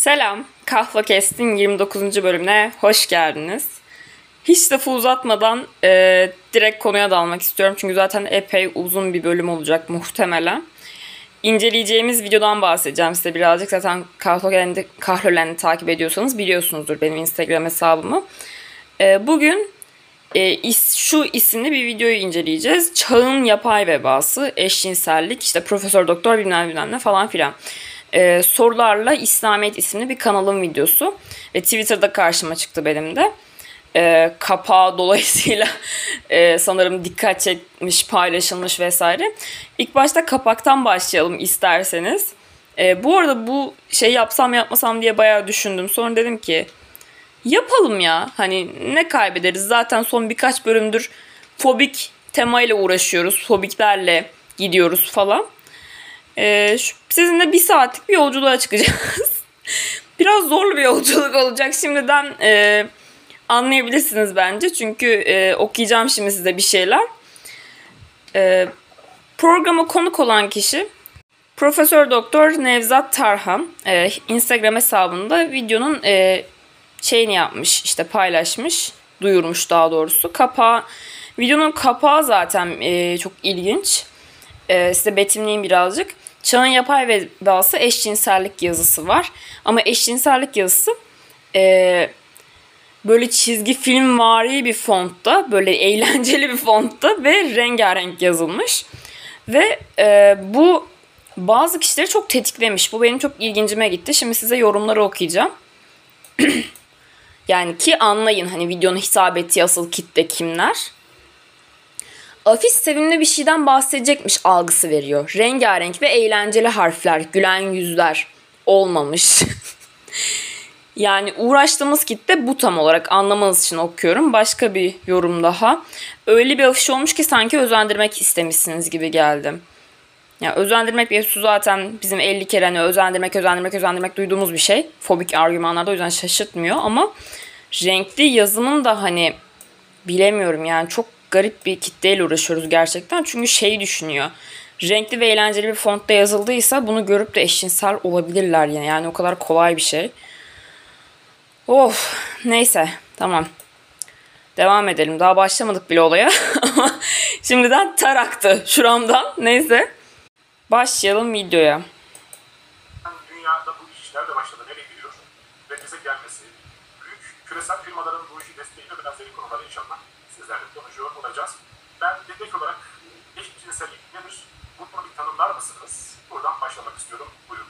Selam, Kahva Kest'in 29. bölümüne hoş geldiniz. Hiç lafı uzatmadan e, direkt konuya dalmak istiyorum. Çünkü zaten epey uzun bir bölüm olacak muhtemelen. İnceleyeceğimiz videodan bahsedeceğim size birazcık. Zaten Kahlolen'i, Kahlolen'i takip ediyorsanız biliyorsunuzdur benim Instagram hesabımı. E, bugün e, is, şu isimli bir videoyu inceleyeceğiz. Çağın yapay vebası, eşcinsellik, işte profesör doktor bilmem bilmem ne falan filan e, sorularla İslamiyet isimli bir kanalın videosu. Ve Twitter'da karşıma çıktı benim de. E, kapağı dolayısıyla e, sanırım dikkat çekmiş, paylaşılmış vesaire. İlk başta kapaktan başlayalım isterseniz. E, bu arada bu şey yapsam yapmasam diye bayağı düşündüm. Sonra dedim ki yapalım ya. Hani ne kaybederiz? Zaten son birkaç bölümdür fobik temayla uğraşıyoruz. Fobiklerle gidiyoruz falan. Ee, sizinle bir saatlik bir yolculuğa çıkacağız. Biraz zorlu bir yolculuk olacak. Şimdiden e, anlayabilirsiniz bence. Çünkü e, okuyacağım şimdi size bir şeyler. E, programa konuk olan kişi Profesör Doktor Nevzat Tarhan. E, Instagram hesabında videonun e, şeyini yapmış, işte paylaşmış, duyurmuş daha doğrusu. Kapağı, videonun kapağı zaten e, çok ilginç. E, size betimleyeyim birazcık. Çağın yapay vebası eşcinsellik yazısı var. Ama eşcinsellik yazısı e, böyle çizgi film vari bir fontta, böyle eğlenceli bir fontta ve rengarenk yazılmış. Ve e, bu bazı kişileri çok tetiklemiş. Bu benim çok ilgincime gitti. Şimdi size yorumları okuyacağım. yani ki anlayın hani videonun hitap ettiği asıl kitle kimler. Afis sevimli bir şeyden bahsedecekmiş algısı veriyor. Rengarenk ve eğlenceli harfler, gülen yüzler olmamış. yani uğraştığımız kitle bu tam olarak anlamanız için okuyorum. Başka bir yorum daha. Öyle bir afiş olmuş ki sanki özendirmek istemişsiniz gibi geldi. Ya özendirmek mevzusu zaten bizim 50 kere hani özendirmek, özendirmek, özendirmek duyduğumuz bir şey. Fobik argümanlarda o yüzden şaşırtmıyor ama renkli yazımın da hani bilemiyorum yani çok garip bir kitleyle uğraşıyoruz gerçekten. Çünkü şey düşünüyor. Renkli ve eğlenceli bir fontta yazıldıysa bunu görüp de eşcinsel olabilirler yani. Yani o kadar kolay bir şey. Of neyse tamam. Devam edelim. Daha başlamadık bile olaya. Şimdiden taraktı şuramdan. Neyse. Başlayalım videoya. Dünyada bu iş nerede başladı, nereye gidiyor ve bize gelmesi, büyük küresel firmaların bu işi desteğiyle ve benzeri konuları inşallah sizlerle konuşuyor olacağız. Ben dedek olarak eşcinsellik nedir? Bunu bir tanımlar mısınız? Buradan başlamak istiyorum. Buyurun.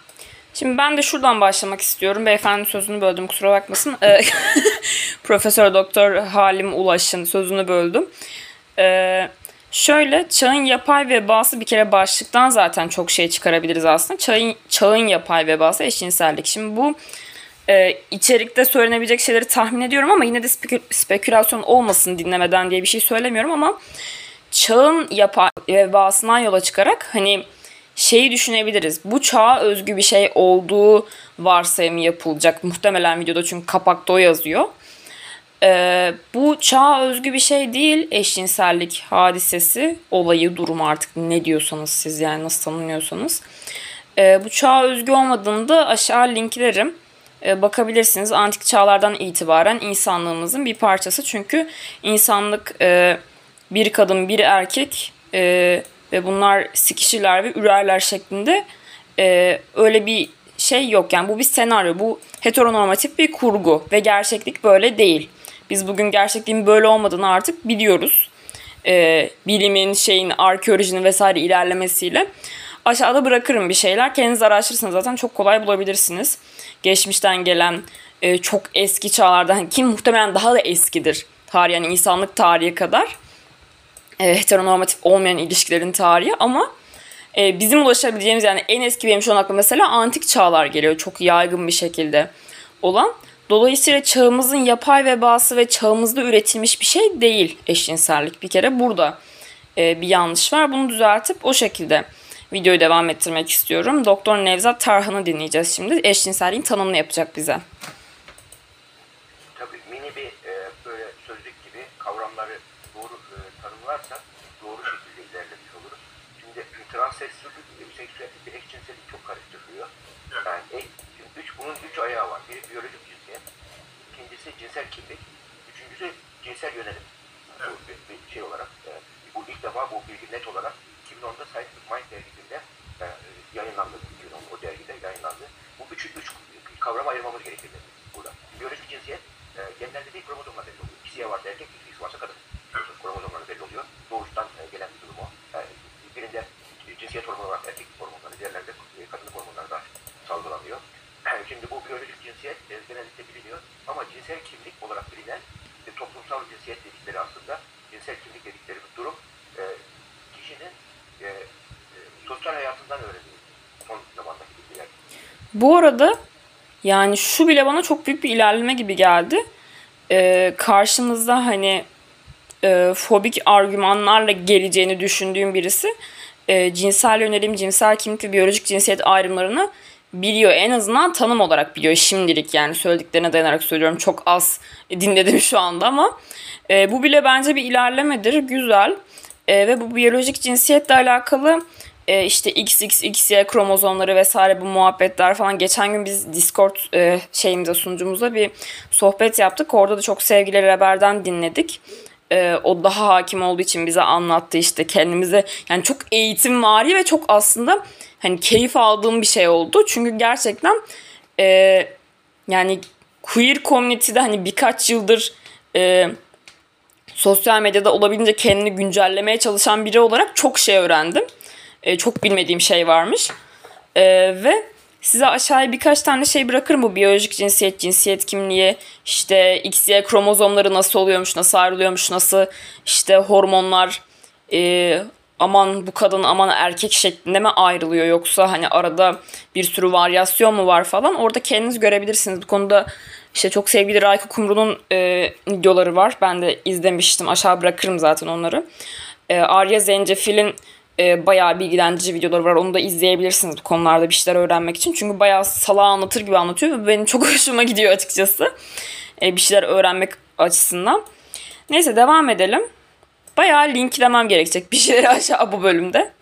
Şimdi ben de şuradan başlamak istiyorum. Beyefendi sözünü böldüm kusura bakmasın. Ee, Profesör Doktor Halim Ulaş'ın sözünü böldüm. Ee, şöyle çağın yapay vebası bir kere başlıktan zaten çok şey çıkarabiliriz aslında. Çağın, çağın yapay vebası eşcinsellik. Şimdi bu e, içerikte söylenebilecek şeyleri tahmin ediyorum ama yine de spekü- spekülasyon olmasın dinlemeden diye bir şey söylemiyorum ama çağın yapay vebasından yola çıkarak hani şeyi düşünebiliriz. Bu çağa özgü bir şey olduğu varsayımı yapılacak. Muhtemelen videoda çünkü kapakta o yazıyor. Ee, bu çağa özgü bir şey değil eşcinsellik hadisesi, olayı, durum artık ne diyorsanız siz yani nasıl tanımlıyorsanız. Ee, bu çağa özgü olmadığını aşağı linklerim. Ee, bakabilirsiniz. Antik çağlardan itibaren insanlığımızın bir parçası. Çünkü insanlık e, bir kadın, bir erkek e, ve bunlar sikişirler ve ürerler şeklinde e, öyle bir şey yok. Yani bu bir senaryo, bu heteronormatif bir kurgu ve gerçeklik böyle değil. Biz bugün gerçekliğin böyle olmadığını artık biliyoruz. Ee, bilimin, şeyin, arkeolojinin vesaire ilerlemesiyle. Aşağıda bırakırım bir şeyler. Kendiniz araştırırsanız zaten çok kolay bulabilirsiniz. Geçmişten gelen e, çok eski çağlardan ki muhtemelen daha da eskidir. Tarih yani insanlık tarihi kadar. E, heteronormatif olmayan ilişkilerin tarihi ama e, bizim ulaşabileceğimiz yani en eski benim şu an aklıma mesela antik çağlar geliyor. Çok yaygın bir şekilde olan. Dolayısıyla çağımızın yapay vebası ve çağımızda üretilmiş bir şey değil eşcinsellik. Bir kere burada e, bir yanlış var. Bunu düzeltip o şekilde videoyu devam ettirmek istiyorum. Doktor Nevzat Tarhan'ı dinleyeceğiz şimdi. Eşcinselliğin tanımını yapacak bize. Tabii mini bir e, böyle sözlük gibi kavramları doğru e, tanımlarsak doğru şekilde ilerlemiş oluruz. Şimdi transseksüellik, seksüellik ve eşcinsellik çok karıştırılıyor. Yani e, üç, bunun üç ayağı biri biyolojik cinsiyet, ikincisi cinsel kimlik, üçüncüsü cinsel yönelim. Bu bir, bir şey olarak, e, bu ilk defa bu bilgi net olarak 2010'da Scientific Mind dergisinde e, yayınlandı. 2010 o dergide yayınlandı. Bu üç, üç kavrama ayırmamız gerekir dedi burada. Biyolojik cinsiyet e, genlerde değil kromozomla belli oluyor. İkisi varsa erkek, ikisi varsa kadın. Kromozomlarla belli oluyor. Doğuştan e, gelen bir durum o. Yani birinde cinsiyet hormonu olarak erkek hormonları, diğerlerinde e, kadınlık hormonları da salgılanıyor. Şimdi bu biyolojik cinsiyet e, genellikle biliniyor ama cinsel e, toplumsal cinsiyet dedikleri aslında cinsel kimlik dedikleri bir durum e, kişinin e, e, sosyal hayatından öğreniyor. Son zamandaki bilgiler. Bu arada yani şu bile bana çok büyük bir ilerleme gibi geldi. Ee, karşımızda hani e, fobik argümanlarla geleceğini düşündüğüm birisi e, cinsel yönelim, cinsel kimlik ve biyolojik cinsiyet ayrımlarını biliyor. En azından tanım olarak biliyor şimdilik yani söylediklerine dayanarak söylüyorum. Çok az dinledim şu anda ama e, bu bile bence bir ilerlemedir. Güzel. E, ve bu biyolojik cinsiyetle alakalı e, işte XX, XY kromozomları vesaire bu muhabbetler falan. Geçen gün biz Discord e, şeyimizde sunucumuzda bir sohbet yaptık. Orada da çok sevgili Reber'den dinledik. E, o daha hakim olduğu için bize anlattı işte kendimize. Yani çok eğitim vari ve çok aslında hani keyif aldığım bir şey oldu. Çünkü gerçekten e, yani queer community'de hani birkaç yıldır e, sosyal medyada olabildiğince kendini güncellemeye çalışan biri olarak çok şey öğrendim. E, çok bilmediğim şey varmış. E, ve size aşağıya birkaç tane şey bırakırım bu biyolojik cinsiyet, cinsiyet kimliği, işte XY kromozomları nasıl oluyormuş, nasıl ayrılıyormuş, nasıl işte hormonlar e, aman bu kadın aman erkek şeklinde mi ayrılıyor yoksa hani arada bir sürü varyasyon mu var falan orada kendiniz görebilirsiniz. Bu konuda işte çok sevgili Rayko Kumru'nun e, videoları var. Ben de izlemiştim. Aşağı bırakırım zaten onları. E, Arya Zencefil'in e, bayağı bilgilendirici videoları var. Onu da izleyebilirsiniz bu konularda bir şeyler öğrenmek için. Çünkü bayağı salağı anlatır gibi anlatıyor ve benim çok hoşuma gidiyor açıkçası. E, bir şeyler öğrenmek açısından. Neyse devam edelim. Bayağı linklemem gerekecek bir şeyleri aşağı bu bölümde.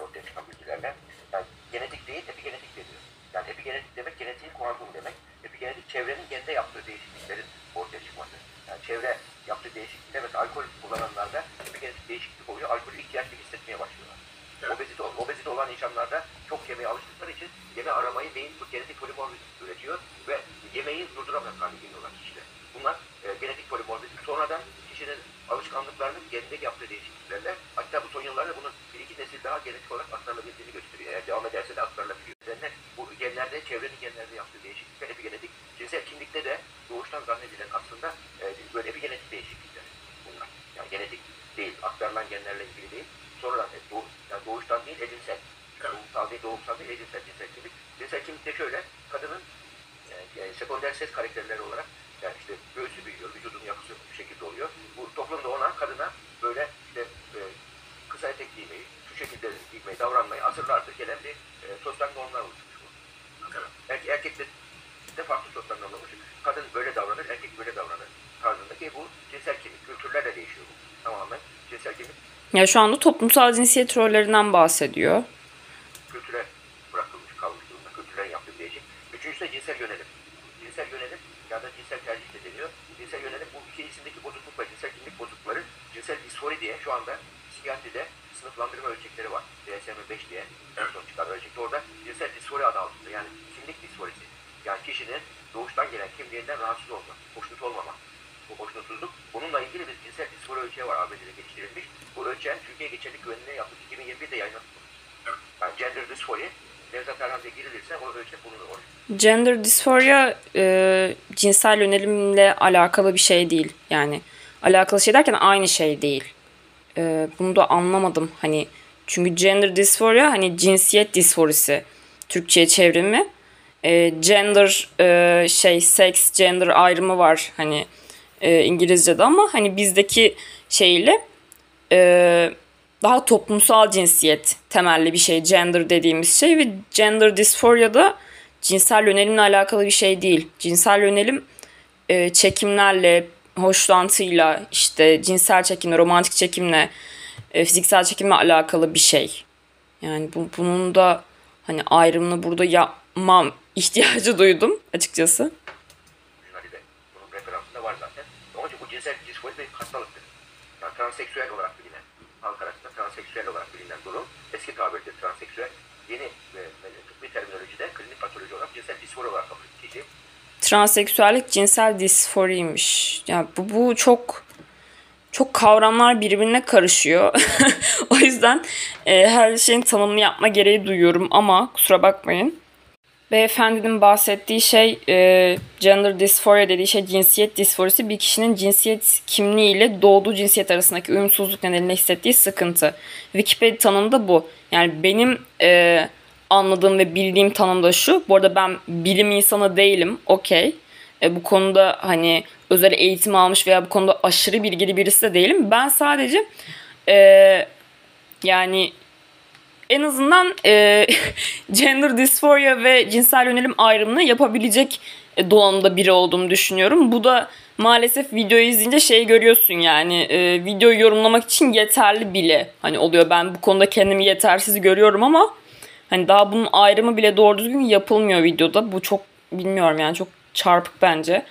ortaya çıkan bilgilerle yani genetik değil epigenetik deniyor. Yani epigenetik demek genetiğin kuantum demek. Epigenetik çevrenin gende yaptığı değişikliklerin ortaya çıkması. Yani çevre yaptığı değişiklikler mesela alkol kullananlarda epigenetik değişiklik oluyor. Alkolü ihtiyaç gibi hissetmeye başlıyorlar. Obezite, obezite olan insanlarda çok yemeğe alıştıkları için yeme aramayı beyin bu genetik polimorfizm üretiyor ve yemeği durduramaz hale geliyorlar kişide. Bunlar e, genetik polimorfizm. Sonradan kişinin alışkanlıklarının geninde yaptığı değişikliklerle hatta bu son yıllarda bunun bir iki nesil daha genetik olarak aktarılabildiğini gösteriyor. Eğer devam ederse de aktarılabiliyor. Nedenle bu genlerde, çevrenin genlerde yaptığı değişiklikler epigenetik. Cinsel kimlikte de doğuştan zannedilen aslında e, böyle epigenetik değişiklikler bunlar. Yani genetik değil, aktarılan genlerle ilgili değil. Sonradan e, doğ, yani doğuştan değil, edinsel. Doğumsal değil, doğumsal değil, edinsel cinsel kimlik. Cinsel kimlik de şöyle, kadının e, yani sekonder ses karakterleri olarak yani işte göğsü büyüyor, vücudun yapısı bu şekilde oluyor. Bu toplumda ona, kadına böyle işte e, kısa etek giymeyi, şu şekilde giymeyi, davranmayı asırlardır gelen bir e, sosyal normlar. Erke, erkekte de farklı normlar oluşmuş. Kadın böyle davranır, erkek böyle davranır tarzındaki bu cinsel kimlik, kültürlerle değişiyor bu. Tamamen cinsel kimlik Ya şu anda toplumsal cinsiyet rollerinden bahsediyor. kültüre bırakılmış kalmış durumda. Kültürlerin yaptığı değişik. Üçüncüsü de cinsel yönelim. Cinsel yönelim ya da cinsel tercih de deniyor. Cinsel yönelim bu iki isimdeki bozukluk ve cinsel kimlik bozuklukları cinsel disfori diye şu anda psikiyatride sınıflandırma ölçekleri var. DSM-5 diye en son çıkan ölçekte orada cinsel disfori adı altında yani kimlik disforisi. Yani kişinin doğuştan gelen kimliğinden rahatsız olma, hoşnut olmama. Bu hoşnutsuzluk. Bununla ilgili bir cinsel disfori ölçeği var ABD'de geliştirilmiş. Bu ölçeğin Türkiye geçerli güvenliğine yaptık 2021'de yayınlanmış. Yani gender dysphoria Nevzat Erhan'da girilirse o ölçek bulunur oraya. Gender dysphoria e, cinsel yönelimle alakalı bir şey değil. Yani alakalı şey derken aynı şey değil. E, bunu da anlamadım. Hani çünkü gender dysphoria hani cinsiyet disforisi Türkçe'ye çevrimi. E, gender e, şey sex gender ayrımı var hani e, İngilizce'de ama hani bizdeki şeyle e, daha toplumsal cinsiyet temelli bir şey gender dediğimiz şey ve gender dysphoria da cinsel yönelimle alakalı bir şey değil. Cinsel yönelim e, çekimlerle, hoşlantıyla, işte cinsel çekimle, romantik çekimle, e, fiziksel çekimle alakalı bir şey. Yani bu, bunun da hani ayrımını burada yapmam ihtiyacı duydum açıkçası. Transseksüel olarak bilinen, halk arasında transseksüel olarak bilinen durum, eski tabirde transseksüel, yeni tıbbi terminolojide klinik patoloji olarak cinsel disfori olarak kabul edilir. Kişi Transseksüellik cinsel disforiymiş. Yani bu, bu çok çok kavramlar birbirine karışıyor. o yüzden e, her şeyin tanımını yapma gereği duyuyorum ama kusura bakmayın. Beyefendinin bahsettiği şey e, gender dysphoria dediği şey cinsiyet disforisi bir kişinin cinsiyet kimliğiyle doğduğu cinsiyet arasındaki uyumsuzluk nedeniyle hissettiği sıkıntı. Wikipedia tanımı da bu. Yani benim e, anladığım ve bildiğim tanım da şu. Bu arada ben bilim insanı değilim. Okey. E, bu konuda hani özel eğitim almış veya bu konuda aşırı bilgili birisi de değilim. Ben sadece e, yani en azından e, gender dysphoria ve cinsel yönelim ayrımını yapabilecek e, donanımda biri olduğumu düşünüyorum. Bu da maalesef videoyu izleyince şey görüyorsun yani e, videoyu yorumlamak için yeterli bile hani oluyor. Ben bu konuda kendimi yetersiz görüyorum ama hani daha bunun ayrımı bile doğru düzgün yapılmıyor videoda. Bu çok bilmiyorum yani çok çarpık bence.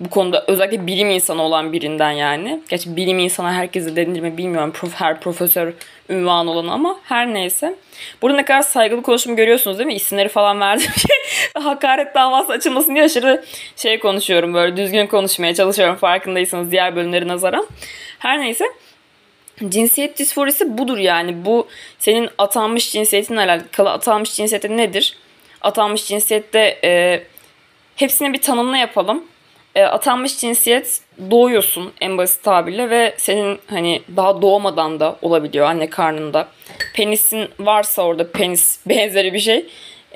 Bu konuda özellikle bilim insanı olan birinden yani. Gerçi bilim insanı herkese denilir mi bilmiyorum. Her profesör ünvanı olan ama her neyse. Burada ne kadar saygılı konuşumu görüyorsunuz değil mi? İsimleri falan verdim ki hakaret davası açılmasın diye aşırı şey konuşuyorum. Böyle düzgün konuşmaya çalışıyorum farkındaysanız diğer bölümlere nazaran. Her neyse. Cinsiyet disforisi budur yani. Bu senin atanmış cinsiyetinle alakalı. Atanmış cinsiyeti nedir? Atanmış cinsiyette e, hepsine bir tanımla yapalım. E, atanmış cinsiyet doğuyorsun en basit tabirle ve senin hani daha doğmadan da olabiliyor anne karnında. Penisin varsa orada penis benzeri bir şey.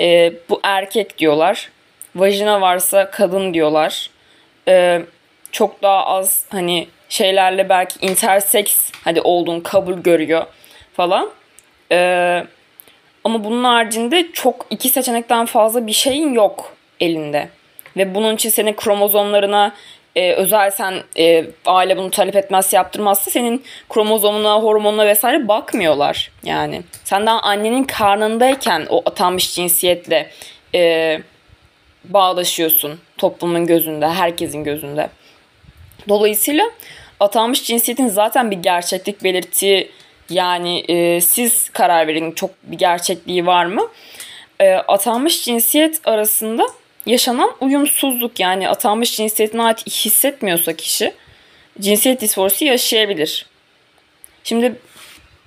e, bu erkek diyorlar. Vajina varsa kadın diyorlar. E, çok daha az hani şeylerle belki intersex hadi olduğun kabul görüyor falan. E, ama bunun haricinde çok iki seçenekten fazla bir şeyin yok elinde. Ve bunun için senin kromozomlarına e, özel sen e, aile bunu talep etmezse yaptırmazsa senin kromozomuna, hormonuna vesaire bakmıyorlar. Yani sen daha annenin karnındayken o atanmış cinsiyetle e, bağdaşıyorsun toplumun gözünde, herkesin gözünde. Dolayısıyla atanmış cinsiyetin zaten bir gerçeklik belirttiği yani e, siz karar verin çok bir gerçekliği var mı? E, atanmış cinsiyet arasında yaşanan uyumsuzluk yani atanmış cinsiyetine ait hissetmiyorsa kişi cinsiyet disforisi yaşayabilir. Şimdi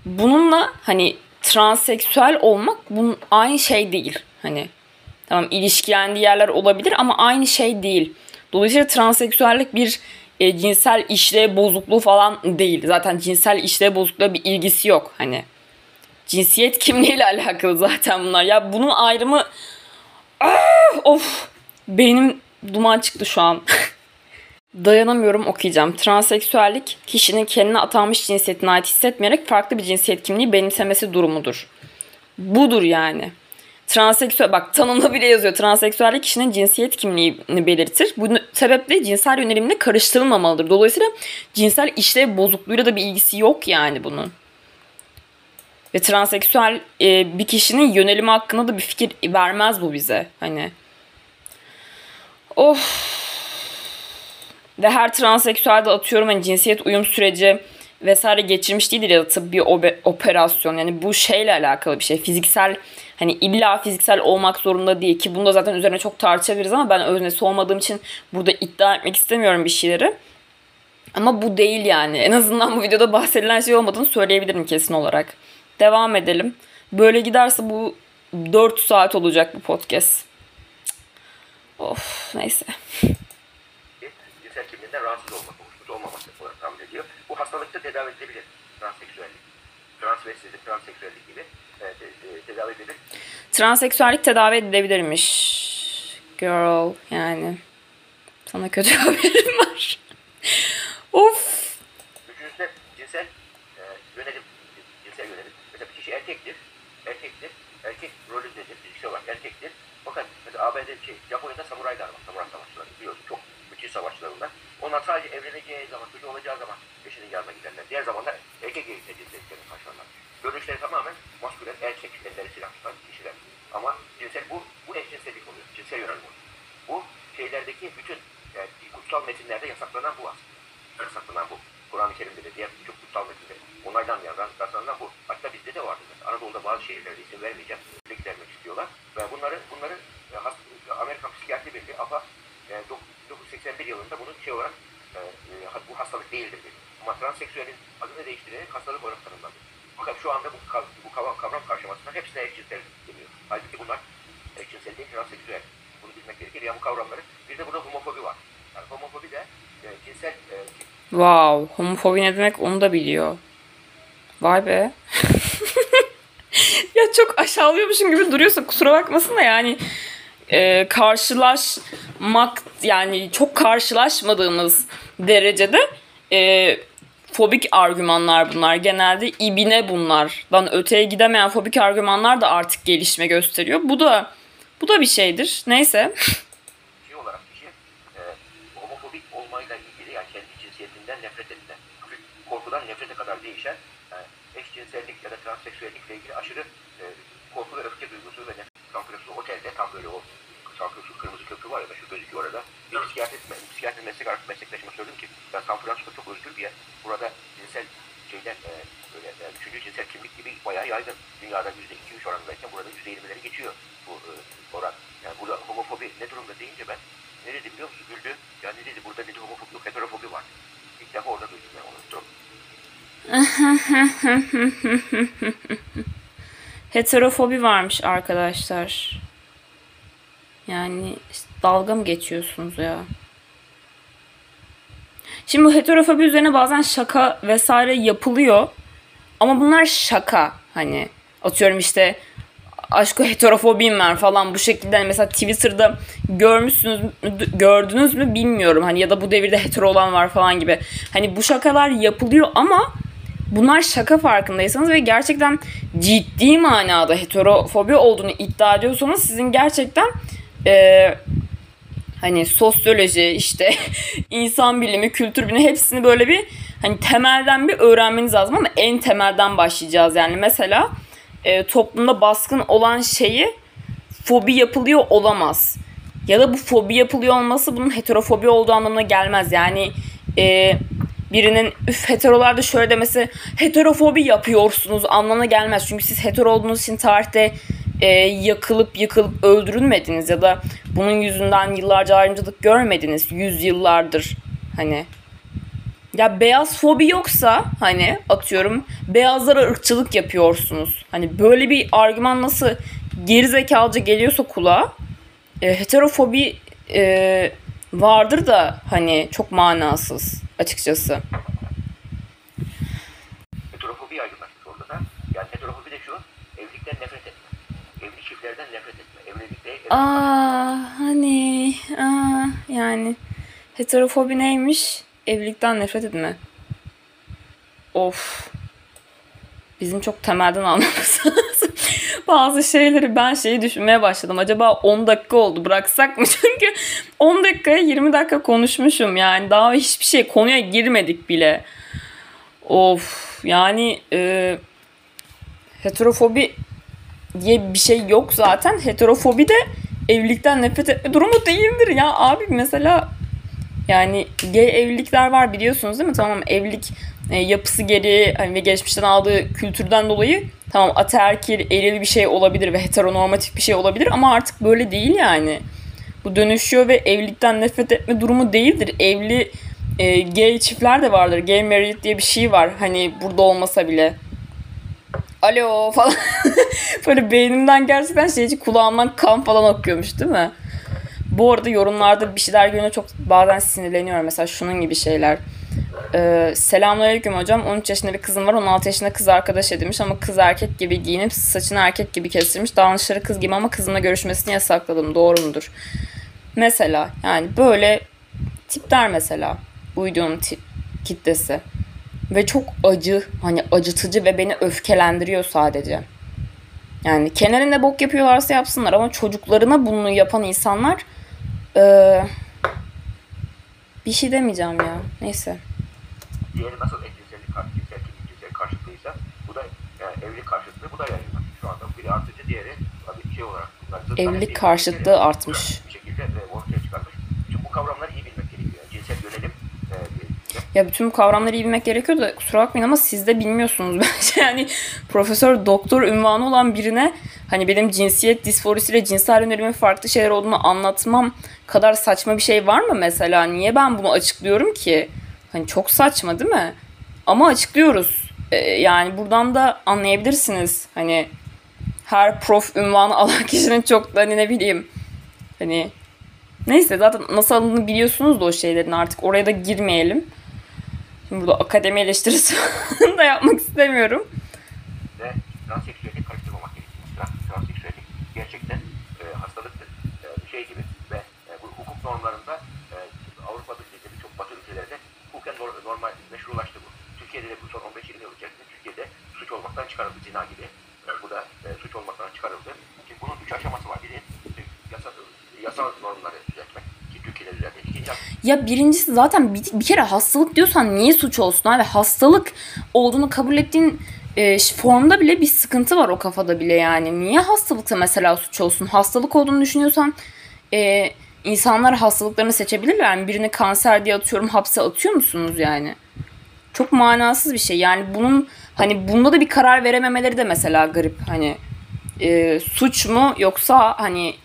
bununla hani transseksüel olmak bunun aynı şey değil. Hani tamam ilişkilendiği yerler olabilir ama aynı şey değil. Dolayısıyla transseksüellik bir e, cinsel işlev bozukluğu falan değil. Zaten cinsel işlev bozukluğu bir ilgisi yok. Hani cinsiyet kimliğiyle alakalı zaten bunlar. Ya bunun ayrımı Ah, of beynim duman çıktı şu an. Dayanamıyorum okuyacağım. Transseksüellik kişinin kendine atanmış cinsiyetine ait hissetmeyerek farklı bir cinsiyet kimliği benimsemesi durumudur. Budur yani. Transseksüel bak tanımda bile yazıyor. Transseksüellik kişinin cinsiyet kimliğini belirtir. Bu sebeple cinsel yönelimle karıştırılmamalıdır. Dolayısıyla cinsel işlev bozukluğuyla da bir ilgisi yok yani bunun. Ve transseksüel e, bir kişinin yönelimi hakkında da bir fikir vermez bu bize. Hani Of. Ve her transseksüelde atıyorum hani cinsiyet uyum süreci vesaire geçirmiş değildir ya da tıbbi operasyon. Yani bu şeyle alakalı bir şey. Fiziksel hani illa fiziksel olmak zorunda değil ki bunda zaten üzerine çok tartışabiliriz ama ben öznesi olmadığım için burada iddia etmek istemiyorum bir şeyleri. Ama bu değil yani. En azından bu videoda bahsedilen şey olmadığını söyleyebilirim kesin olarak. Devam edelim. Böyle giderse bu 4 saat olacak bu podcast. Of neyse. cinsel kimliğinden rahatsız olmak, hoşnut olmaması olarak tahmin ediyor. Bu hastalıkta tedavi edilebilir. Transseksüellik. Transvestitlik, transseksüellik gibi e, e, tedavi edilir. Transseksüellik tedavi edilebilirmiş. Girl yani. Sana kötü haberim var. of. Üçüncüsü cinsel e, yönelim. Cinsel yönelim. Mesela bir kişi erkektir. Erkektir. Erkek rolündedir. Fiziksel olarak erkektir. Fakat mesela ABD şey, Japonya'da samuraylar var. Samuray savaşçıları biliyorsun. Çok müthiş savaşçılar bunlar. Onlar sadece evleneceği zaman, çocuğu olacağı zaman eşinin yanına giderler. Diğer zamanlar erkek eğitimde cinsiyetlerini karşılarlar. Görünüşleri tamamen maskülen, erkek, elleri silah tutan kişiler. Ama cinsel bu, bu eşcinsellik oluyor. Cinsel yönelim şeylerdeki bütün yani kutsal metinlerde yasaklanan bu aslında. Yasaklanan bu. Kur'an-ı Kerim'de de diğer birçok kutsal metinde onlardan yazan, rastlanan bu. Hatta bizde de vardı. Anadolu'da bazı şehirlerde isim vermeyeceğim. Gidermek istiyorlar. Ve bunları bunları e, has- Amerikan Psikiyatri Birliği APA e, dok- 1981 yılında bunu şey olarak e, e, bu hastalık değildir dedi. Ama transseksüelin adını değiştirerek hastalık olarak tanımladı. Fakat şu anda bu, bu kavram, kavram karşılamasında hepsine eşcinsel deniyor. Halbuki bunlar eşcinsel değil, transseksüel. Bunu bilmek gerekir. Ya bu kavramları. Bir de burada homofobi var. Yani homofobi de e, cinsel e, Wow, homofobi ne demek onu da biliyor. Vay be. ya çok aşağılıyormuşum gibi duruyorsa kusura bakmasın da yani e, karşılaşmak yani çok karşılaşmadığımız derecede e, fobik argümanlar bunlar. Genelde ibine bunlardan öteye gidemeyen fobik argümanlar da artık gelişme gösteriyor. Bu da bu da bir şeydir. Neyse. şey olarak e, homofobik olmayla ilgili yani kendi cinsiyetinden nefret hafif korkudan nefrete kadar değişen yani eşcinsellik ya da transseksüellikle ilgili aşırı e, korku ve öfke duygusu ve nefret Sankros'un otelde tam böyle o Sankros'un kırmızı köprü var ya da şu gözüküyor orada. Bir psikiyatri, psikiyatri meslek, meslektaşıma söyledim ki ben San Francisco çok özgür bir yer. Burada cinsel şeyden e, böyle e, üçüncü cinsel kimlik gibi bayağı yaygın. Dünyada yüzde iki üç oranındayken burada yüzde yirmileri geçiyor bu e, oran. Yani burada homofobi ne durumda deyince ben ne dedi biliyor musun? Güldü. Ya ne dedi burada dedi homofobi yok heterofobi var. İlk defa orada duydum ben onu. Heterofobi varmış arkadaşlar. Yani işte dalga mı geçiyorsunuz ya? Şimdi bu heterofobi üzerine bazen şaka vesaire yapılıyor. Ama bunlar şaka. Hani atıyorum işte aşkı heterofobim var falan bu şekilde hani mesela Twitter'da görmüşsünüz mü- gördünüz mü bilmiyorum hani ya da bu devirde hetero olan var falan gibi. Hani bu şakalar yapılıyor ama bunlar şaka farkındaysanız ve gerçekten ciddi manada heterofobi olduğunu iddia ediyorsanız sizin gerçekten eee, hani sosyoloji işte insan bilimi, kültür bilimi hepsini böyle bir hani temelden bir öğrenmeniz lazım ama en temelden başlayacağız yani mesela e, toplumda baskın olan şeyi fobi yapılıyor olamaz. Ya da bu fobi yapılıyor olması bunun heterofobi olduğu anlamına gelmez. Yani e, birinin üf heterolarda şöyle demesi heterofobi yapıyorsunuz anlamına gelmez. Çünkü siz hetero olduğunuz için tarihte e, yakılıp yıkılıp öldürülmediniz ya da bunun yüzünden yıllarca ayrımcılık görmediniz. Yüzyıllardır hani ya beyaz fobi yoksa hani atıyorum beyazlara ırkçılık yapıyorsunuz. Hani böyle bir argüman nasıl gerizekalıca geliyorsa kulağa e, heterofobi e, vardır da hani çok manasız açıkçası. heterofobi yaygınlaşmış orada da. Yani heterofobi de şu evlilikten nefret etme. Evli çiftlerden nefret etme. Evlilikte Aa hani aa, yani heterofobi neymiş? Evlilikten nefret etme. Of. Bizim çok temelden anlamamız lazım. Bazı şeyleri ben şeyi düşünmeye başladım. Acaba 10 dakika oldu bıraksak mı? Çünkü 10 dakikaya 20 dakika konuşmuşum yani. Daha hiçbir şey konuya girmedik bile. Of yani e, heterofobi diye bir şey yok zaten. Heterofobi de evlilikten nefret etme durumu değildir ya. Abi mesela yani gay evlilikler var biliyorsunuz değil mi? Tamam evlilik e, yapısı gereği hani ve geçmişten aldığı kültürden dolayı tamam ataerkil, eril bir şey olabilir ve heteronormatif bir şey olabilir ama artık böyle değil yani. Bu dönüşüyor ve evlilikten nefret etme durumu değildir. Evli e, gay çiftler de vardır. Gay married diye bir şey var. Hani burada olmasa bile. Alo falan. Böyle beynimden gerçekten şeyci kulağımdan kan falan akıyormuş değil mi? Bu arada yorumlarda bir şeyler görünce çok bazen sinirleniyorum. Mesela şunun gibi şeyler. Ee, Selamünaleyküm hocam. 13 yaşında bir kızım var. 16 yaşında kız arkadaş edinmiş ama kız erkek gibi giyinip saçını erkek gibi kestirmiş. Davranışları kız gibi ama kızımla görüşmesini yasakladım. Doğru mudur? Mesela yani böyle tipler mesela. Videonun tip, kitlesi. Ve çok acı, hani acıtıcı ve beni öfkelendiriyor sadece. Yani kenarında bok yapıyorlarsa yapsınlar ama çocuklarına bunu yapan insanlar eee, bir şey demeyeceğim ya. Neyse diğeri nasıl eşcinsellik cinsel cinsel karşıtlıysa bu da yani evlilik karşıtlığı bu da yayılmış. Şu anda biri artıcı diğeri tabii şey olarak evlilik karşıtlığı artmış. Bir şekilde e, ortaya çıkarmış. Çünkü bu kavramları iyi bilmek gerekiyor. Cinsel yönelim e, ya bütün bu kavramları iyi bilmek gerekiyor da kusura bakmayın ama siz de bilmiyorsunuz bence. Yani profesör doktor ünvanı olan birine hani benim cinsiyet disforisiyle cinsel yönelimin farklı şeyler olduğunu anlatmam kadar saçma bir şey var mı mesela? Niye ben bunu açıklıyorum ki? Hani çok saçma değil mi? Ama açıklıyoruz. Ee, yani buradan da anlayabilirsiniz. Hani her prof ünvanı alan kişinin çok da hani ne bileyim hani neyse zaten nasıl alındığını biliyorsunuz da o şeylerin artık oraya da girmeyelim. Şimdi burada akademi eleştirisi da yapmak istemiyorum. ve transseksüellik karıştırmamak gerekiyor. Trans, transseksüellik gerçekten e, hastalıktır. E, şey gibi ve e, bu hukuk normlarında e, Avrupa'da işte birçok batı ülkelerde hukuken nor- normal meşrulaştı bu. Türkiye'de de bu son 15-20 yıl içerisinde Türkiye'de suç olmaktan çıkarıldı zina gibi. E, bu da e, suç olmaktan çıkarıldı. Ki bunun üç aşaması var. Biri e, yasa, yasal normları düzeltmek Ya birincisi zaten bir, bir kere hastalık diyorsan niye suç olsun abi? Hastalık olduğunu kabul ettiğin e, formda bile bir sıkıntı var o kafada bile yani. Niye hastalıksa mesela suç olsun? Hastalık olduğunu düşünüyorsan e, insanlar hastalıklarını seçebilirler mi? Birini kanser diye atıyorum hapse atıyor musunuz yani? Çok manasız bir şey. Yani bunun hani bunda da bir karar verememeleri de mesela garip. Hani e, suç mu yoksa hani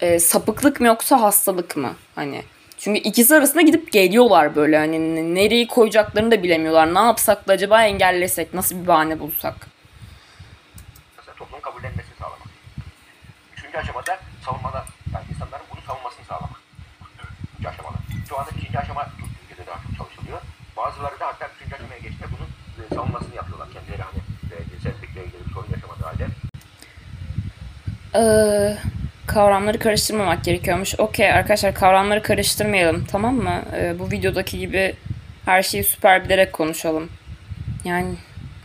e, sapıklık mı yoksa hastalık mı? Hani çünkü ikisi arasında gidip geliyorlar böyle hani nereyi koyacaklarını da bilemiyorlar. Ne yapsak da acaba engellesek? Nasıl bir bahane bulsak? Mesela toplumun kabullenmesini sağlamak. Üçüncü aşamada savunmada, yani insanların bunu savunmasını sağlamak. Üçüncü aşamada. Şu anda ikinci aşama Türkiye'de daha çok çalışılıyor. Bazıları da hatta üçüncü aşamaya geçti bunun e, savunmasını yapıyorlar. Kendileri hani e, cinsellikle ilgili bir sorun yaşamadığı halde. Ee, kavramları karıştırmamak gerekiyormuş. Okey arkadaşlar kavramları karıştırmayalım tamam mı? Ee, bu videodaki gibi her şeyi süper bilerek konuşalım. Yani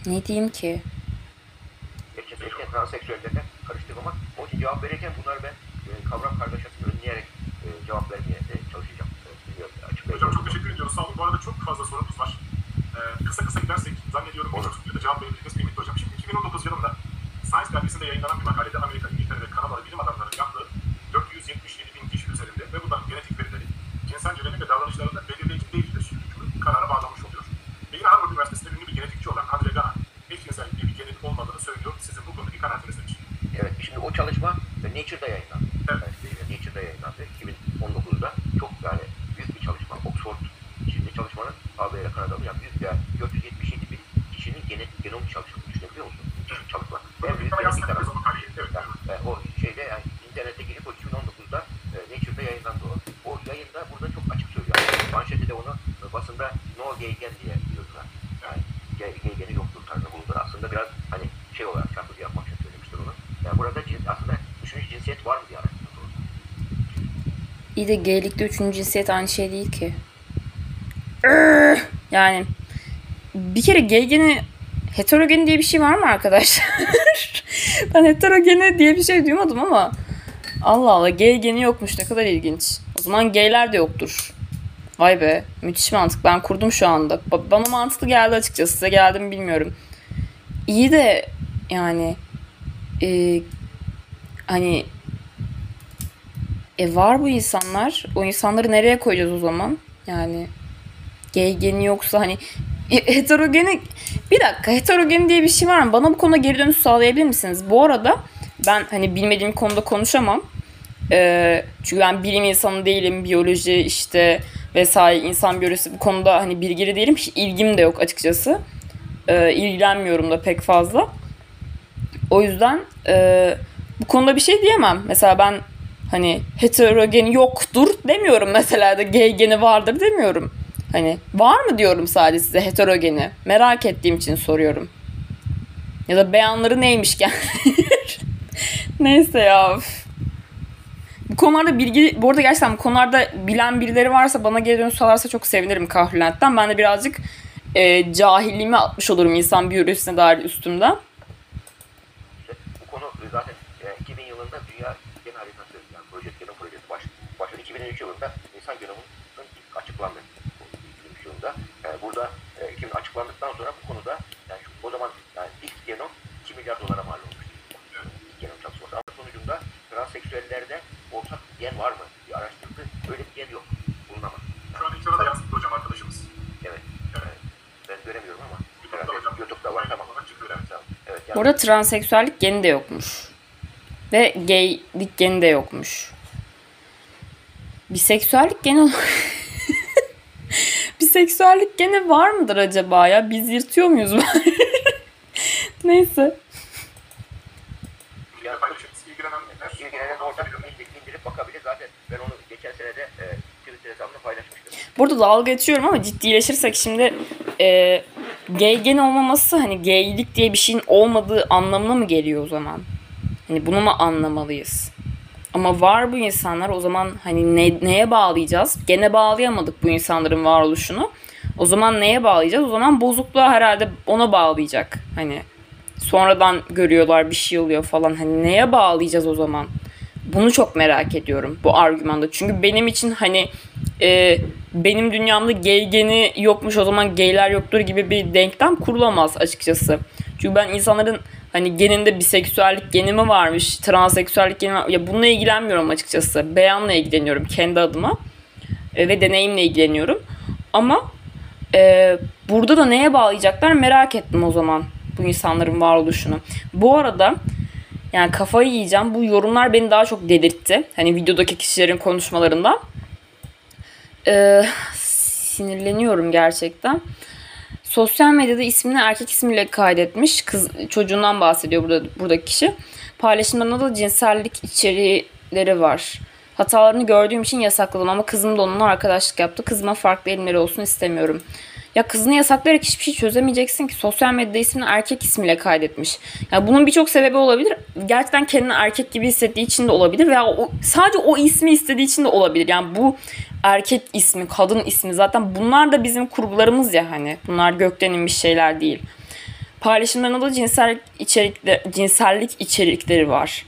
ne diyeyim ki? Eşcinsellikle transseksüellikle karıştırmamak. Onun için cevap verirken bunları ben e, kavram kargaşasını önleyerek e, cevap vermeye e, çalışacağım. E, bilmiyorum. Hocam çok teşekkür ediyoruz. Sağ olun. Bu arada çok fazla sorunuz var. Ee, kısa kısa gidersek zannediyorum birçok soruya cevap verebiliriz kıymetli hocam. Şimdi 2019 yılında Science dergisinde yayınlanan bir makalede Amerika, bilim adamlarının yaptığı 477 bin kişi üzerinde ve bunların genetik verileri cinsel yönelim ve davranışlarında belirleyici değildir. Hükmü karara bağlanmış oluyor. Ve yine Harvard Üniversitesi'nde ünlü bir genetikçi olan Andre Gana, eşcinsellikle bir genetik olmadığını söylüyor. Sizin bu konudaki kanaatiniz nedir? Evet, şimdi o çalışma Nature'da yayınlandı. Evet. E, Nature'da yayınlandı. 2019'da çok yani büyük bir çalışma. Oxford şimdi çalışmanın AB ile Kanada'nın yani büyük yani 477 bin kişinin genetik genomu çalışıldı. Düşünebiliyor musun? Müthiş bir çalışma. En büyük Bana genetik yansıtabiliriz tarafı. o makaleyi. Evet. Yani, e, o şeyde yani internete girip o 2019'da e, Nature'da yayınlandı o. O yayında burada çok açık söylüyor. Yani manşette de onu e, basında no gay gen diye yazıyorlar. Yani gay, gay geni yoktur tarzında bulunur. Aslında biraz hani şey olarak çarpıcı yapmak için söylemiştir onu. Yani burada cins, aslında üçüncü cinsiyet var mı diye araştırmak lazım. İyi de geylikte üçüncü cinsiyet aynı şey değil ki. Yani bir kere gay geni heterogeni diye bir şey var mı arkadaşlar? ben heterogeni diye bir şey duymadım ama Allah Allah gay geni yokmuş ne kadar ilginç. O zaman gayler de yoktur. Vay be müthiş mantık ben kurdum şu anda. Ba- bana mantıklı geldi açıkçası size geldi mi bilmiyorum. İyi de yani e, hani e var bu insanlar. O insanları nereye koyacağız o zaman? Yani gay geni yoksa hani e, heterogeni bir dakika heterogeni diye bir şey var mı? Bana bu konuda geri dönüş sağlayabilir misiniz? Bu arada ben hani bilmediğim konuda konuşamam. Ee, çünkü ben bilim insanı değilim. Biyoloji işte vesaire insan biyolojisi bu konuda hani bilgili değilim. Hiç ilgim de yok açıkçası. Ee, ilgilenmiyorum da pek fazla. O yüzden e, bu konuda bir şey diyemem. Mesela ben hani heterogeni yoktur demiyorum mesela da gay geni vardır demiyorum. Hani var mı diyorum sadece size heterogeni. Merak ettiğim için soruyorum. Ya da beyanları neymiş yani. Neyse ya. Bu konularda bilgi, bu arada gerçekten bu konularda bilen birileri varsa bana geri dönüş sağlarsa çok sevinirim Kahrülent'ten. Ben de birazcık e, cahilliğimi atmış olurum insan biyolojisine dair üstümden. Bu konu zaten e, 2000 yılında Dünya Gen Haritası yani proje, genom projesi baş, başladı. 2003 yılında insan genomunun ilk açıklandı. Bu 2003 yılında. Yani burada e, 2000 açıklandıktan sonra bu konuda yani şu, o zaman yani ilk genom 2 milyar dolara mal olmuştu. İlk genom çalışması. Ama sonucunda transseksüellerde ortak gen var mı diye araştırdı. Öyle bir gen yok. Bulunamaz. Şu an ekrana da yansıttı hocam arkadaşımız. Evet. Orada transseksüellik geni de yokmuş. Ve gaylik geni de yokmuş. Biseksüellik geni Biseksüellik gene var mıdır acaba ya? Biz yırtıyor muyuz? Neyse. Yani paylaşırız. İlgilenenler ilgilenen oradan indirip, indirip bakabilir. Zaten ben onu geçen senede e, Twitter hesabımda paylaşmıştım. Burada dalga geçiyorum ama ciddileşirsek şimdi e, gay gen olmaması hani gaylik diye bir şeyin olmadığı anlamına mı geliyor o zaman? Hani bunu mu anlamalıyız? Ama var bu insanlar o zaman hani ne, neye bağlayacağız? Gene bağlayamadık bu insanların varoluşunu. O zaman neye bağlayacağız? O zaman bozukluğa herhalde ona bağlayacak. Hani sonradan görüyorlar bir şey oluyor falan. Hani neye bağlayacağız o zaman? Bunu çok merak ediyorum bu argümanda. Çünkü benim için hani e, benim dünyamda gay geni yokmuş o zaman gayler yoktur gibi bir denklem kurulamaz açıkçası. Çünkü ben insanların hani geninde biseksüellik geni mi varmış, transseksüellik geni mi? Ya bununla ilgilenmiyorum açıkçası. Beyanla ilgileniyorum kendi adıma. E, ve deneyimle ilgileniyorum. Ama e, burada da neye bağlayacaklar merak ettim o zaman bu insanların varoluşunu. Bu arada yani kafayı yiyeceğim. Bu yorumlar beni daha çok delirtti. Hani videodaki kişilerin konuşmalarından. Ee, sinirleniyorum gerçekten. Sosyal medyada ismini erkek ismiyle kaydetmiş. Kız çocuğundan bahsediyor burada buradaki kişi. Paylaşımlarında da cinsellik içerileri var. Hatalarını gördüğüm için yasakladım ama kızım da onunla arkadaşlık yaptı. Kızıma farklı elimleri olsun istemiyorum. Ya kızını yasaklayarak hiçbir şey çözemeyeceksin ki. Sosyal medyada ismini erkek ismiyle kaydetmiş. Ya bunun birçok sebebi olabilir. Gerçekten kendini erkek gibi hissettiği için de olabilir veya o, sadece o ismi istediği için de olabilir. Yani bu erkek ismi, kadın ismi zaten bunlar da bizim kurgularımız ya hani. Bunlar gökten inmiş şeyler değil. Paylaşımlarında da cinsellik içerikleri, cinsellik içerikleri var.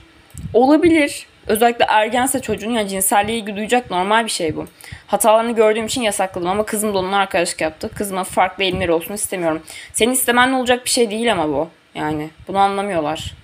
Olabilir. Özellikle ergense çocuğun ya cinselliğe ilgi duyacak normal bir şey bu. Hatalarını gördüğüm için yasakladım ama kızım da onunla arkadaşlık yaptı. Kızıma farklı eğilimleri olsun istemiyorum. Senin istemenle olacak bir şey değil ama bu. Yani bunu anlamıyorlar.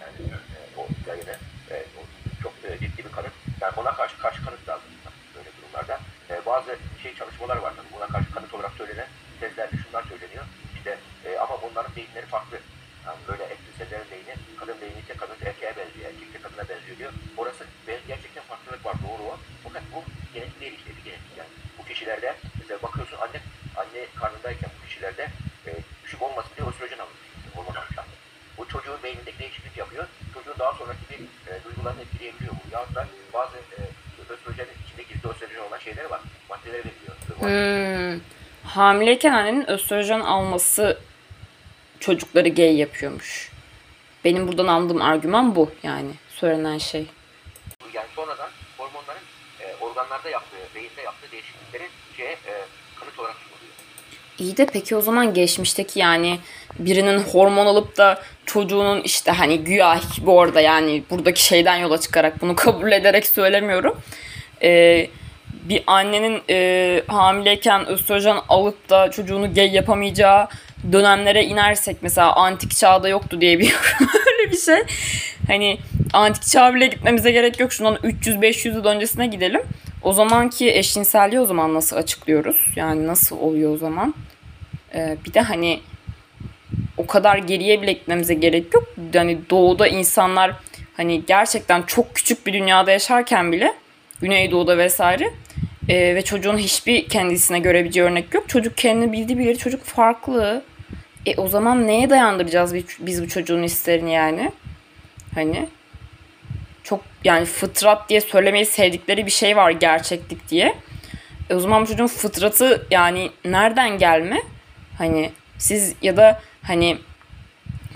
Yani e, o hikayede e, o çok e, ciddi bir kanıt. Yani ona karşı karşı kanıt lazım böyle durumlarda. E, bazı şey çalışmalar var tabii. Buna karşı kanıt olarak söylenen tezlerde şunlar söyleniyor. İşte e, ama bunların beyinleri farklı. Yani böyle ekliselerin beyni, kadın beyni ise kadın erkeğe benziyor, erkek de kadına benziyor diyor. Orası be- gerçekten farklılık var, doğru o. Fakat bu genetik değil işte, bir genetik yani. Bu kişilerde, mesela bakıyorsun anne, anne karnındayken bu kişilerde e, düşük olmasın diye östrojen alınmış, hormon almışlar. Bu beynindeki değişiklik yapıyor. Çocuğun daha sonraki bir e, duygularını etkileyebiliyor bu. Yahut da bazı e, östrojenin içinde gizli östrojen olan şeyleri var. Maddeleri veriliyor. Hmm. Hamileyken annenin östrojen alması çocukları gay yapıyormuş. Benim buradan aldığım argüman bu yani söylenen şey. Yani sonradan hormonların e, organlarda yaptığı, beyinde yaptığı değişiklikleri şeye, e, kanıt olarak sunuluyor. İyi de peki o zaman geçmişteki yani birinin hormon alıp da çocuğunun işte hani güya bu arada yani buradaki şeyden yola çıkarak bunu kabul ederek söylemiyorum. Ee, bir annenin e, hamileyken östrojen alıp da çocuğunu gay yapamayacağı dönemlere inersek mesela antik çağda yoktu diye bir öyle bir şey. Hani antik çağ bile gitmemize gerek yok. Şundan 300-500 yıl öncesine gidelim. O zamanki eşcinselliği o zaman nasıl açıklıyoruz? Yani nasıl oluyor o zaman? Ee, bir de hani o kadar geriye bile gitmemize gerek yok. Yani doğuda insanlar hani gerçekten çok küçük bir dünyada yaşarken bile Güneydoğu'da vesaire e, ve çocuğun hiçbir kendisine görebileceği örnek yok. Çocuk kendini bildiği bir çocuk farklı. E o zaman neye dayandıracağız biz, biz bu çocuğun isterini yani? Hani çok yani fıtrat diye söylemeyi sevdikleri bir şey var gerçeklik diye. E o zaman bu çocuğun fıtratı yani nereden gelme? Hani siz ya da hani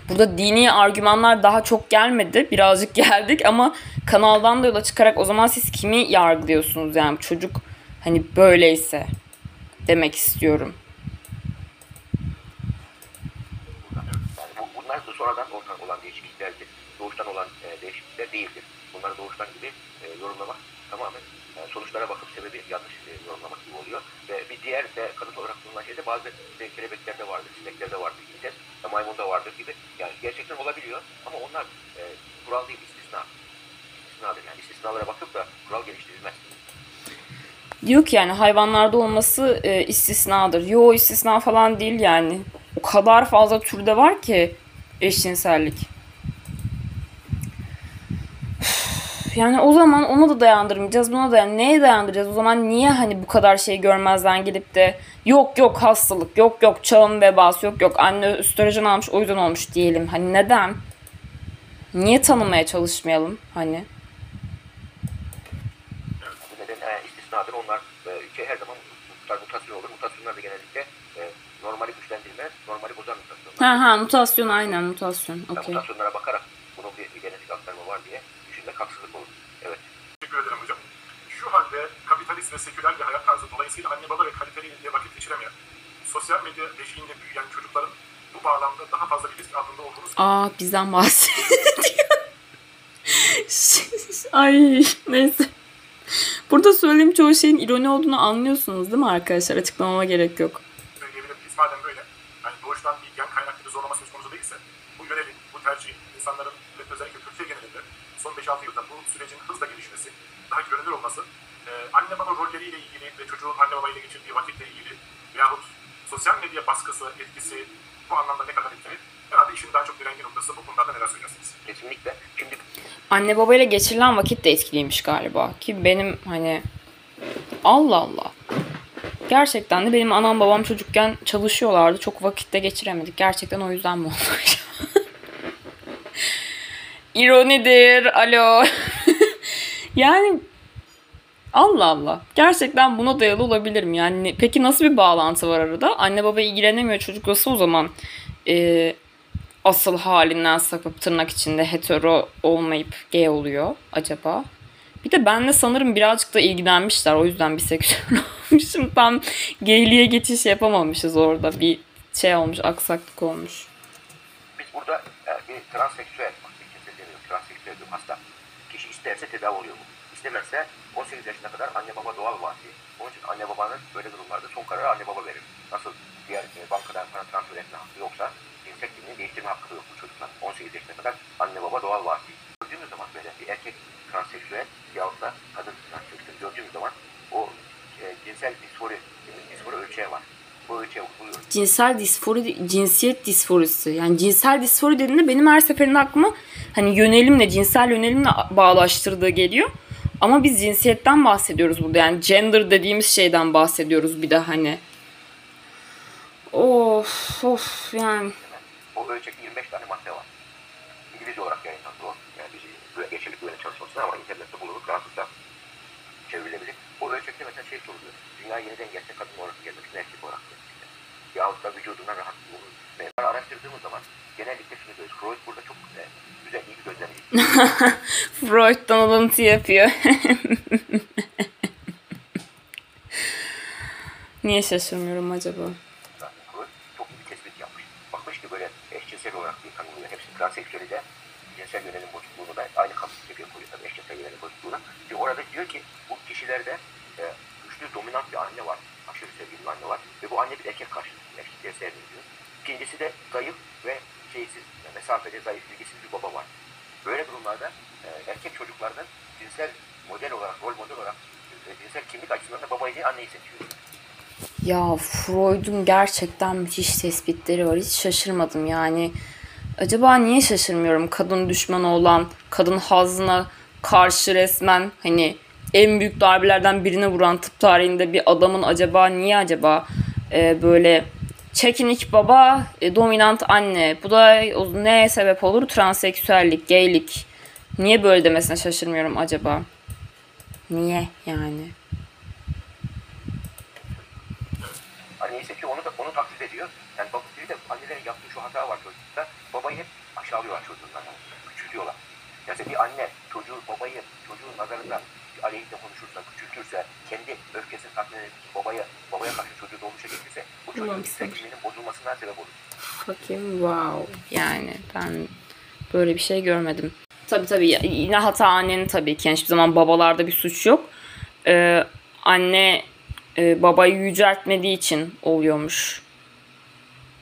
burada dini argümanlar daha çok gelmedi. Birazcık geldik ama kanaldan da yola çıkarak o zaman siz kimi yargılıyorsunuz yani çocuk hani böyleyse demek istiyorum. Yani bu, bunlar da sonradan ortaya olan değişikliklerdir. Doğuştan olan e, değişiklikler değildir. Bunları doğuştan gibi e, yorumlamak tamamen e, sonuçlara bakıp sebebi yanlış e, yorumlamak gibi oluyor. Ve bir diğer de kanıt olarak bulunan şey de bazı işte, kelebeklerde vardır, sineklerde vardır, İngiliz, e, maymunda vardır gibi. Yani gerçekten olabiliyor ama onlar e, kural değil, istisna. İstisnadır yani. istisnalara bakıp da kural geliştirilmez. Diyor ki yani hayvanlarda olması e, istisnadır. Yo istisna falan değil yani. O kadar fazla türde var ki eşcinsellik. Üf, Yani o zaman ona da dayandırmayacağız, buna da neye dayandıracağız? O zaman niye hani bu kadar şey görmezden gelip de yok yok hastalık, yok yok çağın vebası, yok yok anne östrojen almış o yüzden olmuş diyelim. Hani neden? Niye tanımaya çalışmayalım hani? Neden e, istisnadır. Onlar e, şey, her zaman muta- mutasyon olur. Mutasyonlar da genellikle e, normali güçlendirmez, normali bozan mutasyonlar. Ha ha mutasyon aynen mutasyon. Yani Okey. mutasyonlara bakarak bunun bir, bir genetik aktarma var diye düşünmek haksızlık olur. Evet. Teşekkür ederim hocam. Şu halde kapitalist ve seküler bir hayat tarzı dolayısıyla anne baba ve kaliteli vakit geçiremeyen, sosyal medya eşiğinde büyüyen çocukların bu bağlamda daha fazla bir risk altında olduğunu Aa bizden bahsediyor. Ay neyse. Burada söylediğim çoğu şeyin ironi olduğunu anlıyorsunuz değil mi arkadaşlar? Açıklamama gerek yok. söyleyebilir miyiz? Madem böyle, hani doğuştan bir gen kaynaklı bir zorlama söz konusu değilse, bu yönelim, bu tercih, insanların ve özellikle Türkiye genelinde son 5-6 yılda bu sürecin hızla gelişmesi, daha görünür olması, anne baba rolleriyle ilgili ve çocuğun anne babayla geçirdiği vakitle ilgili veyahut sosyal medya baskısı, etkisi bu anlamda ne kadar etkili? Herhalde işin daha çok direngi noktası bu konularda neler söylersiniz? Kesinlikle. Şimdi Anne babayla geçirilen vakit de etkiliymiş galiba. Ki benim hani Allah Allah. Gerçekten de benim anam babam çocukken çalışıyorlardı. Çok vakitte geçiremedik. Gerçekten o yüzden mi oldu acaba? İronidir. Alo. yani Allah Allah. Gerçekten buna dayalı olabilir mi? Yani peki nasıl bir bağlantı var arada? Anne baba ilgilenemiyor çocuk nasıl o zaman e, asıl halinden sapıp tırnak içinde hetero olmayıp gay oluyor acaba? Bir de benle sanırım birazcık da ilgilenmişler. O yüzden biseksüel olmuşum. Tam gayliğe geçiş yapamamışız orada. Bir şey olmuş, aksaklık olmuş. biz burada e, bir transseksüel, kimse demiyor, transseksüel bir hasta. Kişi isterse tedavi oluyor mu? İstemezse 18 yaşına kadar anne baba doğal vasi. Onun için anne babanın böyle durumlarda son kararı anne baba verir. Nasıl diğer e, bankadan para transfer etme hakkı yoksa cinsel kimliğini değiştirme hakkı yok bu çocuklar. 18 yaşına kadar anne baba doğal vasi. Gördüğümüz zaman böyle bir erkek transseksüel yahut da kadın transseksüel gördüğümüz zaman o e, cinsel disfori, disfori ölçeği var. Cinsel disfori, cinsiyet disforisi. Yani cinsel disfori dediğinde benim her seferinde aklıma hani yönelimle, cinsel yönelimle bağlaştırdığı geliyor. Ama biz cinsiyetten bahsediyoruz burada. Yani gender dediğimiz şeyden bahsediyoruz bir de hani. Of of yani. O ölçekte 25 tane madde var. İngilizce olarak yayınlandı o. Yani biz geçirdik böyle çalışmasına ama internette bulunur rahatlıkla çevrilebilir. O ölçekte mesela şey soruluyor. Dünya yeniden gelse kadın olarak gelmek mi erkek olarak gelmek mi? Yahut da vücudundan rahat bulunur. Ben araştırdığımız zaman genellikle şunu görüyoruz. Freud burada çok e, güzel, iyi bir gözlemci. Freud'dan alıntı yapıyor. Niye şaşırmıyorum acaba? çok iyi bir tespit yapmış. Bakmış ki böyle eşcinsel olarak bir tanımlıyor. Hepsi transseksüeli de cinsel yönelim bozukluğunu da aynı kapsayıca koyuyor tabii eşcinsel yönelim bozukluğuna. Ve orada diyor ki bu kişilerde e, güçlü dominant bir anne var. Aşırı sevgili bir anne var. Ve bu anne bir erkek karşıtı. Erkekliğe sevmiyor. İkincisi de zayıf ve şeysiz, mesafede zayıf, ilgisiz bir baba var. Böyle durumlarda e, erkek çocuklardan cinsel model olarak, rol model olarak e, cinsel kimlik açısından da babayı değil anneyi seçiyor. Ya Freud'un gerçekten müthiş tespitleri var. Hiç şaşırmadım yani. Acaba niye şaşırmıyorum? Kadın düşmanı olan, kadın hazına karşı resmen hani en büyük darbelerden birine vuran tıp tarihinde bir adamın acaba niye acaba e, böyle çekinik baba, e, dominant anne. Bu da o- neye sebep olur? Transseksüellik, gaylik. Niye böyle demesine şaşırmıyorum acaba? Niye yani? Anneyi seçiyor, onu da onu taklit ediyor. Yani bak, bir de annelerin yaptığı şu hata var çocukta. Babayı hep aşağılıyorlar çocuğundan. Küçültüyorlar. Yani bir anne çocuğu, babayı çocuğun nazarında aleyhinde konuşursa, küçültürse, kendi öfkesini tatmin edip babaya, babaya karşı bozulmasına sebep olur. Bakayım wow. Yani ben böyle bir şey görmedim. Tabii ya- yine hata annenin tabii ki. Yani hiçbir zaman babalarda bir suç yok. Ee, anne e, babayı yüceltmediği için oluyormuş.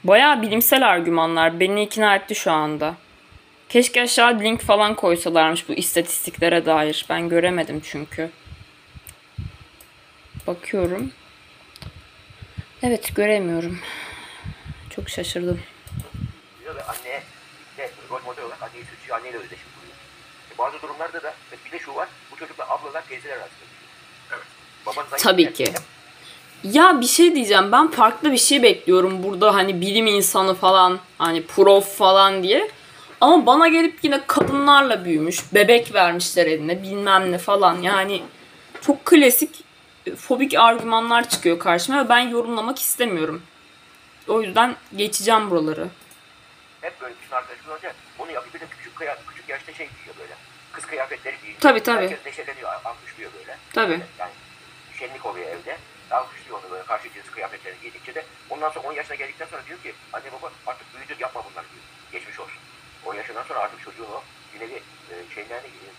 Bayağı bilimsel argümanlar. Beni ikna etti şu anda. Keşke aşağı link falan koysalarmış bu istatistiklere dair. Ben göremedim çünkü. Bakıyorum. Evet göremiyorum. Çok şaşırdım. anne anneyle özdeşim kuruyor. Bazı durumlarda da bir de şu var, bu çocuklar ablalar, teyzeler arasında. Evet. Tabii ki. Ya bir şey diyeceğim. Ben farklı bir şey bekliyorum burada hani bilim insanı falan hani prof falan diye. Ama bana gelip yine kadınlarla büyümüş. Bebek vermişler eline bilmem ne falan. Yani çok klasik fobik argümanlar çıkıyor karşıma ve ben yorumlamak istemiyorum. O yüzden geçeceğim buraları. Hep böyle bütün arkadaşlar olunca onu yapıp bir de küçük, küçük yaşta şey giyiyor böyle. Kız kıyafetleri giyiyor. Tabii, tabii. Herkes neşeleniyor, alkışlıyor böyle. Tabii. Yani şenlik oluyor evde. Alkışlıyor onu böyle karşı cins kıyafetlerini giydikçe de. Ondan sonra 10 yaşına geldikten sonra diyor ki anne baba artık büyüdün yapma bunları diyor. Geçmiş olsun. 10 yaşından sonra artık çocuğun o yine bir e, şeylerine geliyor.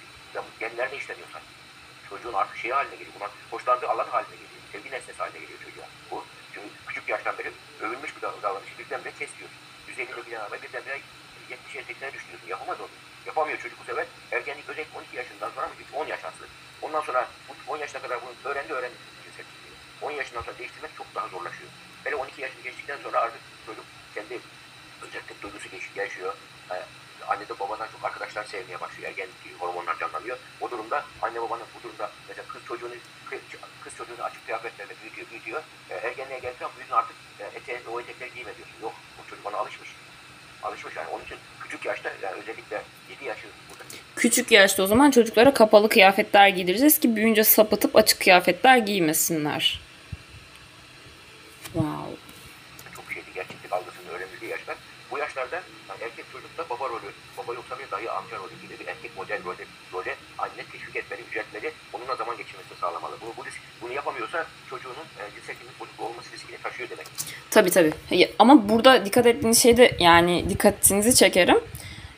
Genlerine işleniyor sanki. Çocuğun artık şeyi haline geliyor. Buna hoşlandığı alan haline geliyor. Sevgi nesnesi haline geliyor çocuğa. Bu çünkü küçük yaştan beri övülmüş bir dav- davranışı birdenbire kes diyor. 150'de bilen adam birdenbire 70'e 80'e düşürüyorsun. Yapamaz onu. Yapamıyor çocuk bu sefer. Ergenlik özellikle 12 yaşından sonra mı? 10 yaş. Ondan sonra bu 10 yaşına kadar bunu öğrendi öğrendi. cinsiyetçiliği. 10 yaşından sonra değiştirmek çok daha zorlaşıyor. Hele 12 yaşını geçtikten sonra artık çocuk kendi özellikle duygusu gelişiyor. Ee, anne de babadan çok arkadaşlar sevmeye başlıyor. Ergenlik hormonlar canlanıyor. O durumda anne babanın bu durumda mesela kız çocuğunu kız çocuğunu açık kıyafetlerle büyütüyor, büyütüyor. Ee, ergenliğe gelirken büyüdün artık e, eteği, o etekleri giyme diyorsun. Yok, o çocuk ona alışmış. Alışmış yani. Onun için küçük yaşta yani özellikle 7 yaşı Küçük yaşta o zaman çocuklara kapalı kıyafetler giydireceğiz ki büyüyünce sapıtıp açık kıyafetler giymesinler. Wow. çok şeydi gerçeklik algısının öğrenildiği yaşlar. Bu yaşlarda yani erkek çocukta baba bir dayı amca rolü gibi bir erkek model rolü, rolü anne teşvik etmeli, yüceltmeli, onunla zaman geçirmesini sağlamalı. Bu, bu risk, bunu yapamıyorsa çocuğunun e, cinsiyetinin bozuk olması riskini taşıyor demek. Tabii tabii. Ama burada dikkat ettiğiniz şey de yani dikkatinizi çekerim.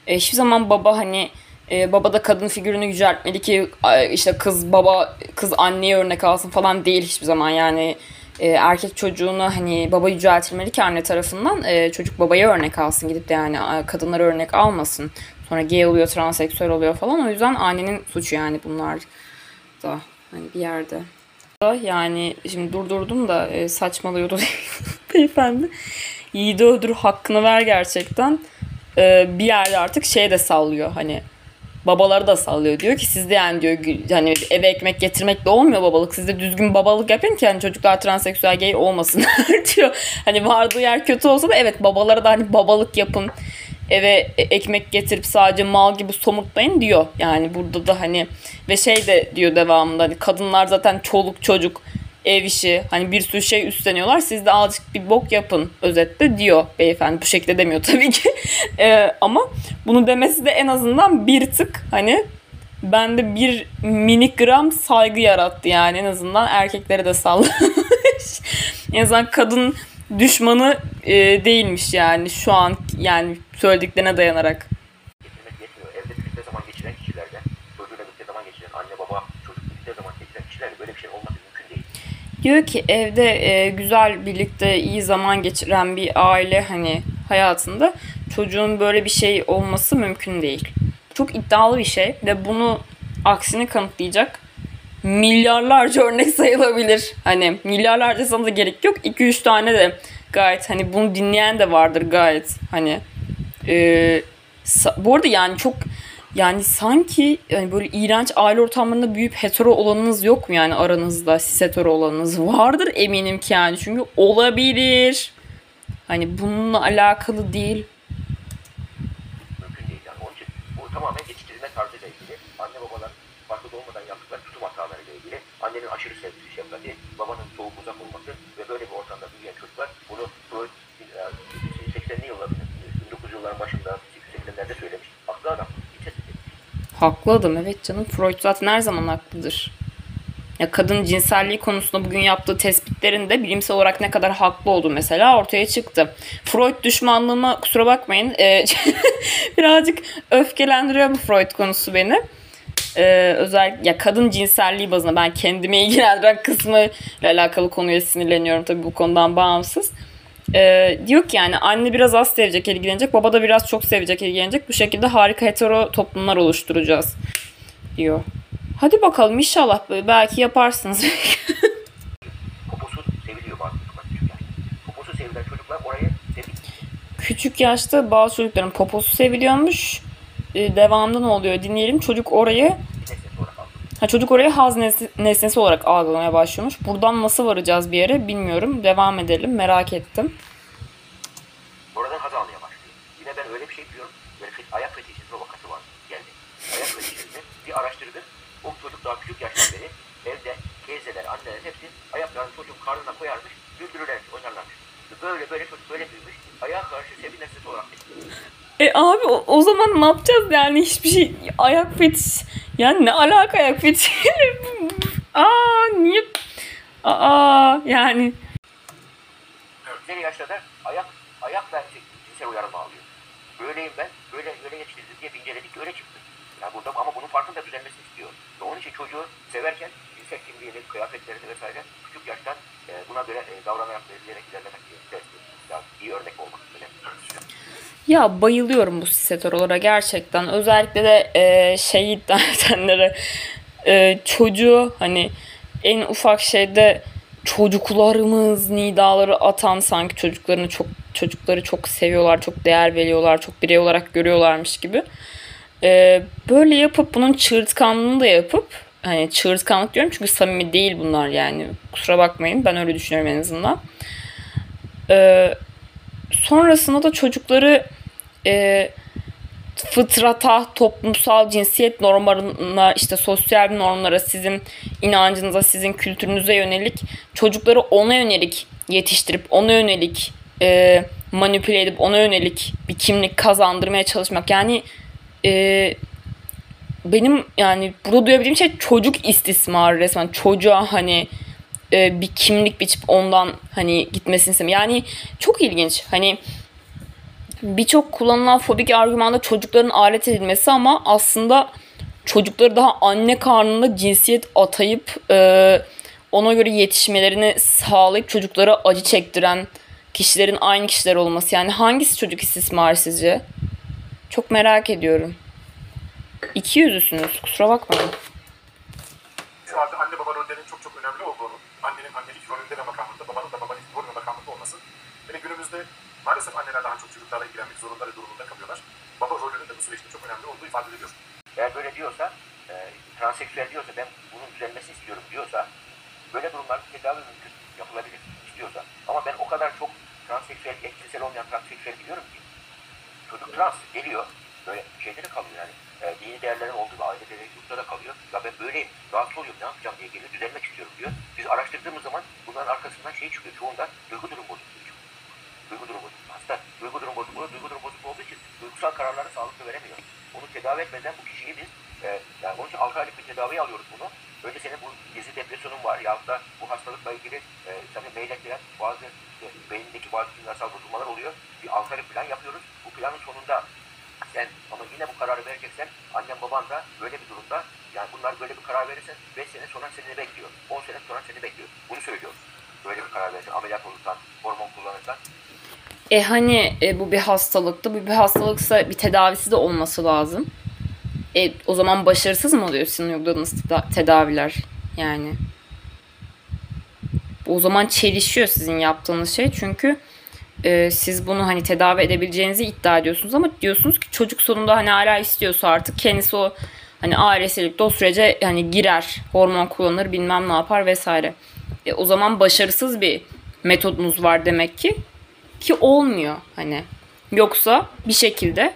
E, hiçbir zaman baba hani e, baba da kadın figürünü yüceltmeli ki işte kız baba kız anneye örnek alsın falan değil hiçbir zaman yani e, erkek çocuğunu hani baba yüceltilmeli ki anne tarafından e, çocuk babaya örnek alsın gidip de yani kadınlara örnek almasın. Sonra gay oluyor, transseksüel oluyor falan. O yüzden annenin suçu yani bunlar da hani bir yerde. Yani şimdi durdurdum da e, saçmalıyordu beyefendi. Yiğidi öldür hakkını ver gerçekten. E, bir yerde artık şey de sallıyor hani babaları da sallıyor. Diyor ki siz de yani diyor hani eve ekmek getirmekle olmuyor babalık. Siz de düzgün babalık yapın ki hani çocuklar transseksüel gay olmasınlar diyor. Hani vardığı yer kötü olsa da evet babalara da hani babalık yapın. Eve e- ekmek getirip sadece mal gibi somurtlayın diyor. Yani burada da hani ve şey de diyor devamında hani kadınlar zaten çoluk çocuk ev işi hani bir sürü şey üstleniyorlar. Siz de azıcık bir bok yapın özetle diyor beyefendi. Bu şekilde demiyor tabii ki. Ee, ama bunu demesi de en azından bir tık hani bende bir miligram saygı yarattı yani en azından erkeklere de sallamış. en azından kadın düşmanı e, değilmiş yani şu an yani söylediklerine dayanarak. Getirmek yetmiyor. Evde birlikte zaman geçiren kişilerde, çocuğuyla birlikte zaman geçiren anne baba, çocuk birlikte zaman geçiren kişilerle böyle bir şey olması mümkün değil. Diyor ki evde e, güzel birlikte iyi zaman geçiren bir aile hani hayatında çocuğun böyle bir şey olması mümkün değil. Çok iddialı bir şey ve bunu aksini kanıtlayacak milyarlarca örnek sayılabilir. Hani milyarlarca sana da gerek yok. 2-3 tane de gayet hani bunu dinleyen de vardır gayet hani e, bu arada yani çok yani sanki yani böyle iğrenç aile ortamlarında büyüyüp hetero olanınız yok mu yani aranızda cis hetero olanınız vardır eminim ki yani çünkü olabilir. Hani bununla alakalı değil. Mümkün değil yani. Onun için bu tamamen yetiştirilme tarzıyla ilgili. Anne babalar farkında olmadan yaptıkları tutum hatalarıyla ilgili. Annenin aşırı sevgisi, şefkati, babanın soğuk uzak olması ve böyle bir ortamda büyüyen çocuklar bunu Freud e, 80'li yılların 1900 yılların başında 80'lerde söylemiş. Haklı adam. Hiç ses etmiyor. Haklı adam evet canım. Freud zaten her zaman haklıdır. Ya kadın cinselliği konusunda bugün yaptığı tespitlerin de bilimsel olarak ne kadar haklı olduğu mesela ortaya çıktı. Freud düşmanlığıma kusura bakmayın. e, birazcık öfkelendiriyor bu Freud konusu beni. Ee, özellikle ya kadın cinselliği bazında ben kendimi ilgilendiren kısmı ile alakalı konuya sinirleniyorum tabii bu konudan bağımsız e, diyor ki yani anne biraz az sevecek, ilgilenecek, baba da biraz çok sevecek, ilgilenecek. Bu şekilde harika hetero toplumlar oluşturacağız diyor. Hadi bakalım inşallah belki yaparsınız. Küçük yaşta bazı çocukların poposu seviliyormuş. Ee, devamlı ne oluyor dinleyelim. Çocuk orayı ha, çocuk orayı haz nesnesi, olarak algılamaya başlıyormuş. Buradan nasıl varacağız bir yere bilmiyorum. Devam edelim. Merak ettim. Oradan haz almaya başlıyor. Yine ben öyle bir şey biliyorum. Böyle fet- ayak fetişizmi vakası var. Geldi. Ayak fetişizmi bir araştırdık. O çocuk daha küçük yaştan beri evde teyzeler, anneler hepsi ayaklarını çocuğun karnına koyarmış, güldürürlermiş, oynarlarmış. Böyle böyle çocuk böyle büyümüş. Ayağa karşı sevgi nesnesi olarak. E abi o, o zaman ne yapacağız yani hiçbir şey ayak fetiş yani ne alaka ayak fetiş aa niye aa yani İleri yaşta ayak, ayak verse cinsel uyarım alıyor. Böyleyim ben, böyle böyle yetiştirildi diye bir inceledik öyle çıktı. Yani burada ama bunun farkında düzenmesini istiyor. Ve onun için çocuğu severken cinsel kimliğini, kıyafetlerini vesaire küçük yaştan e, buna göre e, davranarak belirleyerek ilerlemek gerekiyor. Yani iyi örnek olmak. Ya bayılıyorum bu setoralara gerçekten. Özellikle de e, şey iddia edenlere e, çocuğu hani en ufak şeyde çocuklarımız nidaları atan sanki çocuklarını çok çocukları çok seviyorlar, çok değer veriyorlar, çok birey olarak görüyorlarmış gibi. E, böyle yapıp bunun çığırtkanlığını da yapıp hani çığırtkanlık diyorum çünkü samimi değil bunlar yani. Kusura bakmayın ben öyle düşünüyorum en azından. E, sonrasında da çocukları e, fıtrata, toplumsal cinsiyet normlarına, işte sosyal normlara, sizin inancınıza, sizin kültürünüze yönelik çocukları ona yönelik yetiştirip, ona yönelik e, manipüle edip, ona yönelik bir kimlik kazandırmaya çalışmak. Yani e, benim yani burada duyabildiğim şey çocuk istismarı resmen. Çocuğa hani e, bir kimlik biçip ondan hani gitmesini istemiyorum. Yani çok ilginç. Hani birçok kullanılan fobik argümanda çocukların alet edilmesi ama aslında çocukları daha anne karnında cinsiyet atayıp e, ona göre yetişmelerini sağlayıp çocuklara acı çektiren kişilerin aynı kişiler olması. Yani hangisi çocuk istismarı sizce? Çok merak ediyorum. İki yüzlüsünüz. Kusura bakmayın. Anne baba rollerinin çok çok önemli olduğunu, annenin annelik rolünde ve makamında, babanın da babalık rol ve makamında olması. Ve günümüzde maalesef anneler daha çok çocuklarla ilgilenmek zorunda ve durumunda kalıyorlar. Baba rolünün de bu süreçte çok önemli olduğu ifade. Eğer böyle diyorsa, e, transseksüel diyorsa ben bunun düzelmesini istiyorum diyorsa böyle durumlarda tedavi mümkün yapılabilir istiyorsa. Ama ben o kadar çok transseksüel, eşcinsel olmayan transseksüel biliyorum ki çocuk trans geliyor böyle şeyde de kalıyor yani. E, dini değerlerin olduğu aile da kalıyor. Ya ben böyleyim, rahatsız oluyorum, ne yapacağım diye geliyor, düzelmek istiyorum diyor. Biz araştırdığımız zaman bunların arkasından şey çıkıyor, çoğunda duygu durum bozukluğu çıkıyor. Duygu durum bozukluğu. Hasta duygu durum bozukluğu, duygu durum bozukluğu olduğu için duygusal kararları sağlıklı veremiyor. Onu tedavi etmeden bu kişiyi biz, e, yani onun için 6 aylık bir tedavi alıyoruz bunu. Önce senin bu gezi depresyonun var yahut da bu hastalıkla ilgili e, seni meylettiren bazı işte, beynindeki bazı kimyasal bozulmalar oluyor. Bir 6 aylık plan yapıyoruz. Bu planın sonunda sen ama yine bu kararı vereceksen annen baban da böyle bir durumda yani bunlar böyle bir karar verirsen 5 sene sonra seni bekliyor. 10 sene sonra seni bekliyor. Bunu söylüyoruz. Böyle bir karar verirsen ameliyat olursan, hormon kullanırsan E hani e, bu bir hastalıktı. Bu bir hastalıksa bir tedavisi de olması lazım. E, o zaman başarısız mı oluyor sizin uyguladığınız teda- tedaviler? Yani. O zaman çelişiyor sizin yaptığınız şey. Çünkü e, siz bunu hani tedavi edebileceğinizi iddia ediyorsunuz ama diyorsunuz ki çocuk sonunda hani hala istiyorsa artık kendisi o hani ailesilikte o sürece hani girer, hormon kullanır, bilmem ne yapar vesaire. E, o zaman başarısız bir metodunuz var demek ki ki olmuyor hani. Yoksa bir şekilde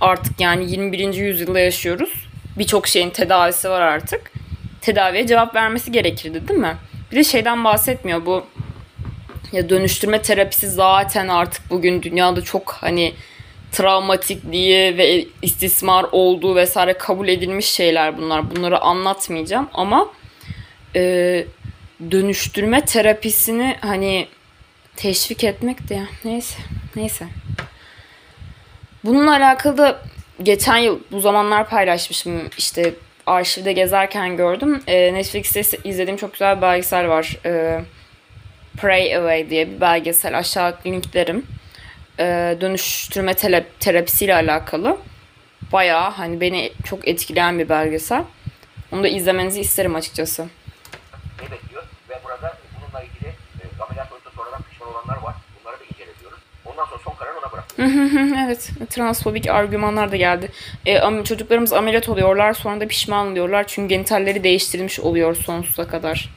artık yani 21. yüzyılda yaşıyoruz. Birçok şeyin tedavisi var artık. Tedaviye cevap vermesi gerekirdi değil mi? Bir de şeyden bahsetmiyor bu ya dönüştürme terapisi zaten artık bugün dünyada çok hani travmatikliği ve istismar olduğu vesaire kabul edilmiş şeyler bunlar. Bunları anlatmayacağım ama e, dönüştürme terapisini hani teşvik etmek de ya neyse neyse. Bununla alakalı da geçen yıl bu zamanlar paylaşmışım işte arşivde gezerken gördüm. E, Netflix'te izlediğim çok güzel bir belgesel var. E, Pray Away diye bir belgesel. Aşağı linklerim. E, dönüştürme tele- terapisiyle alakalı. Bayağı hani beni çok etkileyen bir belgesel. Onu da izlemenizi isterim açıkçası. ne bekliyor ve burada bununla ilgili e, ameliyat olursa sonradan pişman olanlar var. Bunları da inceliyoruz. evet, transfobik argümanlar da geldi. E, çocuklarımız ameliyat oluyorlar, sonra da pişman oluyorlar çünkü genitalleri değiştirilmiş oluyor sonsuza kadar.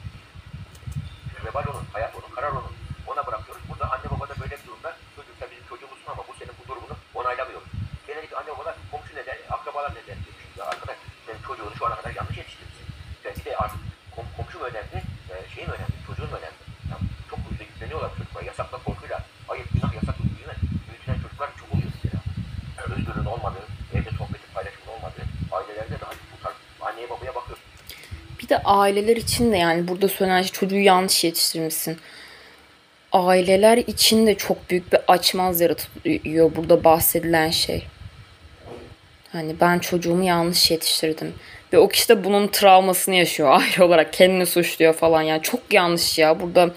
Vebal onun, hayat onun, karar onun. Ona bırakıyoruz. Burada anne baba da böyle bir durumda çocuk da bizim çocuğumuzsun ama bu senin bu durumunu onaylamıyoruz. Genellikle anne babalar komşu neden, akrabalar neden demiş. Ya arkadaş senin çocuğunu şu ana kadar yanlış yetiştirmişsin. Yani bir de artık kom, komşu mu önemli, e, şeyin mi önemli, çocuğun mu önemli. Ya çok yüzde yükleniyorlar çocuklar. Yasakla korkuyla. Hayır günah yasaklı büyüme. Büyütülen çocuklar çok oluyor mesela. Yani özgürlüğün olmadığı, evde sohbetin paylaşımın olmadığı, ailelerde de hani bu tarz anneye babaya bakıyorsun. Bir de aileler için de yani burada söylenen şey çocuğu yanlış yetiştirmişsin. Aileler için de çok büyük bir açmaz yaratıyor burada bahsedilen şey. Hani ben çocuğumu yanlış yetiştirdim. Ve o kişi de bunun travmasını yaşıyor aile olarak. Kendini suçluyor falan. Yani çok yanlış ya. Burada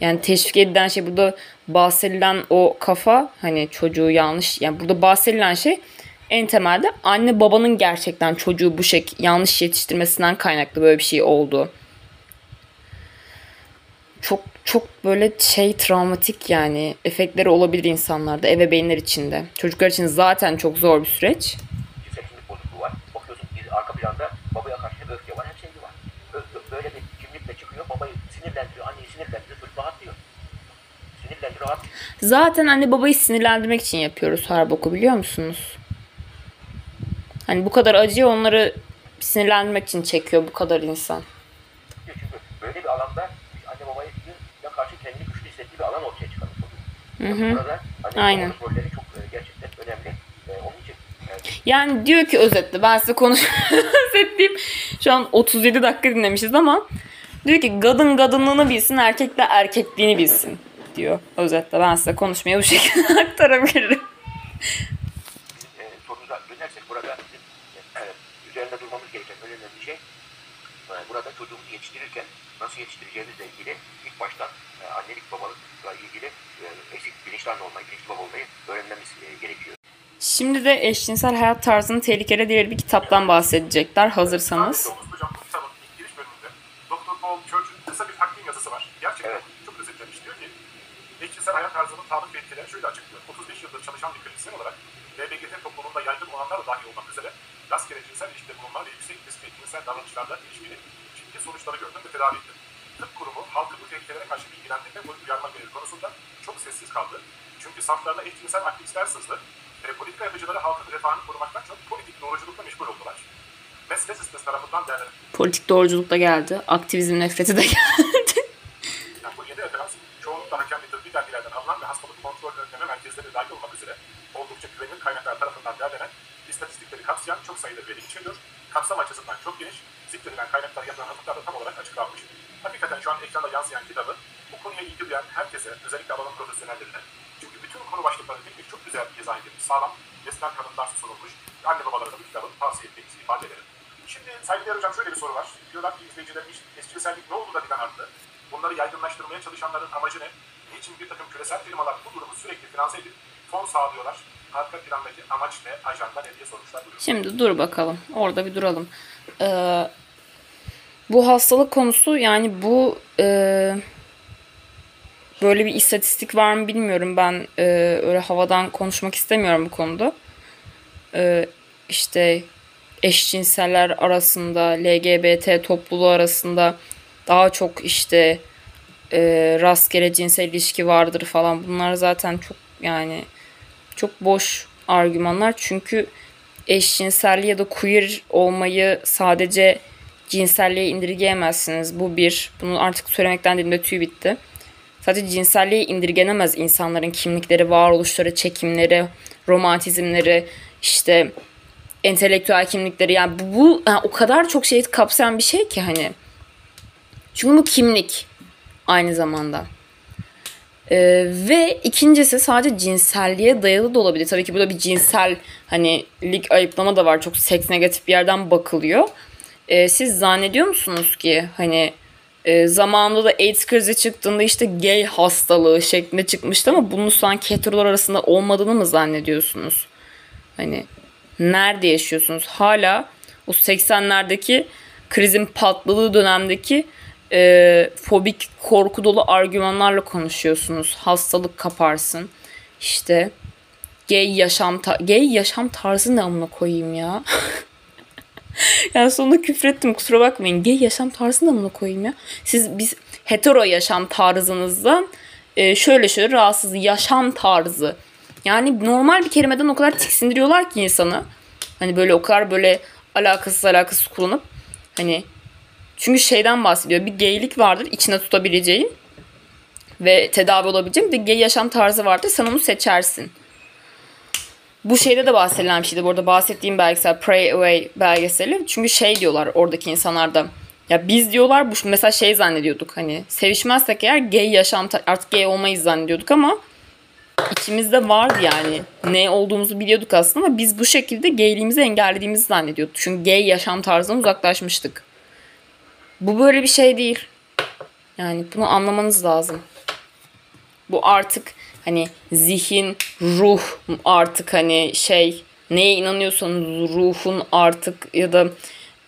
yani teşvik edilen şey burada bahsedilen o kafa hani çocuğu yanlış yani burada bahsedilen şey en temelde anne babanın gerçekten çocuğu bu şek yanlış yetiştirmesinden kaynaklı böyle bir şey oldu. Çok çok böyle şey travmatik yani efektleri olabilir insanlarda ebeveynler için de. Çocuklar için zaten çok zor bir süreç. Zaten anne babayı sinirlendirmek için yapıyoruz her boku biliyor musunuz? Hani bu kadar acıyı onları sinirlendirmek için çekiyor bu kadar insan. Çünkü böyle bir alanda anne babaya ya karşı kendini güçlü hissettiği bir alan ortaya çıkarmış oluyor. Burada anne Aynen. rolleri çok e, gerçekten önemli. E, onun için e, Yani diyor ki özetle ben size konuş özetleyeyim. Şu an 37 dakika dinlemişiz ama diyor ki kadın kadınlığını bilsin erkek de erkekliğini bilsin diyor özetle. Ben size konuşmayı bu şekilde aktarabilirim. e, sorunuza dönersek burada bizim e, üzerinde durmamız gereken önemli bir şey e, burada çocuğumuzu yetiştirirken nasıl yetiştireceğimizle ilgili ilk baştan e, annelik babalıkla ilgili e, eksik bilinçli anne olmayı, bilinçli baba olmayı öğrenmemiz e, gerekiyor. Şimdi de eşcinsel hayat tarzının tehlikeli diğer bir kitaptan bahsedecekler hazırsanız. Sadece Oğuz Hocam bu kitabın ilk giriş bölümünde Dr. Paul Church'un kısa bir takvim yazısı var. Gerçekten Evet. çok özetlemiş. Diyor ki eşcinsel hayat tarzının ve etkileri şöyle açıklıyor. 35 yıldır çalışan bir klinisyen olarak LBGT toplumunda yaygın olanlar da dahil olmak üzere rastgele cinsel ilişkide bulunma ve yüksek riskli cinsel davranışlarla ilişkili ciddi sonuçları gördüm ve tedavi ettim. Tıp kurumu halkı bu tehlikelere karşı bilgilendirme ve uyarma gereği konusunda çok sessiz kaldı. Çünkü saflarına eşcinsel aktivistler sızdı ve politika yapıcıları halkın refahını korumaktan çok politik doğruculukla meşgul oldular. Mesle sistemi tarafından değerlendirildi. Politik doğruculuk da geldi. Aktivizm nefreti de geldi. Yani bu yeni referans çoğunlukla hakemli tıbbi dergilerden alınan ve hastalık kontrol önleme merkezleri dahil olmak üzere oldukça güvenilir kaynaklar tarafından değerlenen istatistikleri kapsayan çok sayıda veri içeriyor. Kapsam açısından çok geniş, zikredilen kaynaklara yapılan atıklar da tam olarak açıklanmış. Hakikaten şu an ekranda yansıyan kitabı bu konuya ilgi duyan herkese, özellikle alanın profesyonellerine, çünkü bütün konu başlıkları tek tek çok güzel izah edilmiş, sağlam, nesnel kanıtlar sunulmuş, anne babalara da bu kitabı tavsiye ettiğimizi ifade ederim. Şimdi saygıdeğer hocam şöyle bir soru var. Diyorlar ki izleyicilerimiz eşcinsellik ne oldu da birden arttı? Bunları yaygınlaştırmaya çalışanların amacı ne? Niçin bir takım küresel firmalar bu durumu sürekli finanse edip fon sağlıyorlar? Arka plandaki amaç ne, ajanda ne diye sormuşlar. Buyurun. Şimdi dur bakalım. Orada bir duralım. Ee, bu hastalık konusu yani bu e, böyle bir istatistik var mı bilmiyorum. Ben e, öyle havadan konuşmak istemiyorum bu konuda. E, işte eşcinseller arasında, LGBT topluluğu arasında daha çok işte e, rastgele cinsel ilişki vardır falan. Bunlar zaten çok yani çok boş argümanlar. Çünkü eşcinselliği ya da queer olmayı sadece cinselliğe indirgeyemezsiniz. Bu bir. Bunu artık söylemekten dilimde tüy bitti. Sadece cinselliğe indirgenemez insanların kimlikleri, varoluşları, çekimleri, romantizmleri, işte entelektüel kimlikleri. Yani bu, bu yani o kadar çok şey kapsayan bir şey ki hani. Çünkü bu kimlik aynı zamanda. Ee, ve ikincisi sadece cinselliğe dayalı da olabilir. Tabii ki burada bir cinsel hani lig ayıplama da var. Çok seks negatif bir yerden bakılıyor. Ee, siz zannediyor musunuz ki hani e, zamanında da AIDS krizi çıktığında işte gay hastalığı şeklinde çıkmıştı ama bunun sanki heterolar arasında olmadığını mı zannediyorsunuz? Hani nerede yaşıyorsunuz? Hala o 80'lerdeki krizin patladığı dönemdeki e, fobik korku dolu argümanlarla konuşuyorsunuz. Hastalık kaparsın. İşte gay yaşam ta- gay yaşam tarzı ne amına koyayım ya. yani sonunda küfrettim kusura bakmayın. Gay yaşam tarzı ne amına koyayım ya. Siz biz hetero yaşam tarzınızdan e, şöyle şöyle rahatsız yaşam tarzı. Yani normal bir kelimeden o kadar tiksindiriyorlar ki insanı. Hani böyle o kadar böyle alakasız alakasız kullanıp hani çünkü şeyden bahsediyor. Bir gaylik vardır içine tutabileceğin ve tedavi olabileceğin bir gay yaşam tarzı vardır. Sen onu seçersin. Bu şeyde de bahsedilen bir şeydi. Bu arada bahsettiğim belgesel Pray Away belgeseli. Çünkü şey diyorlar oradaki insanlar da. Ya biz diyorlar bu mesela şey zannediyorduk hani sevişmezsek eğer gay yaşam artık gay olmayız zannediyorduk ama içimizde vardı yani. Ne olduğumuzu biliyorduk aslında biz bu şekilde gayliğimizi engellediğimizi zannediyorduk. Çünkü gay yaşam tarzından uzaklaşmıştık. Bu böyle bir şey değil. Yani bunu anlamanız lazım. Bu artık hani zihin, ruh artık hani şey neye inanıyorsanız ruhun artık ya da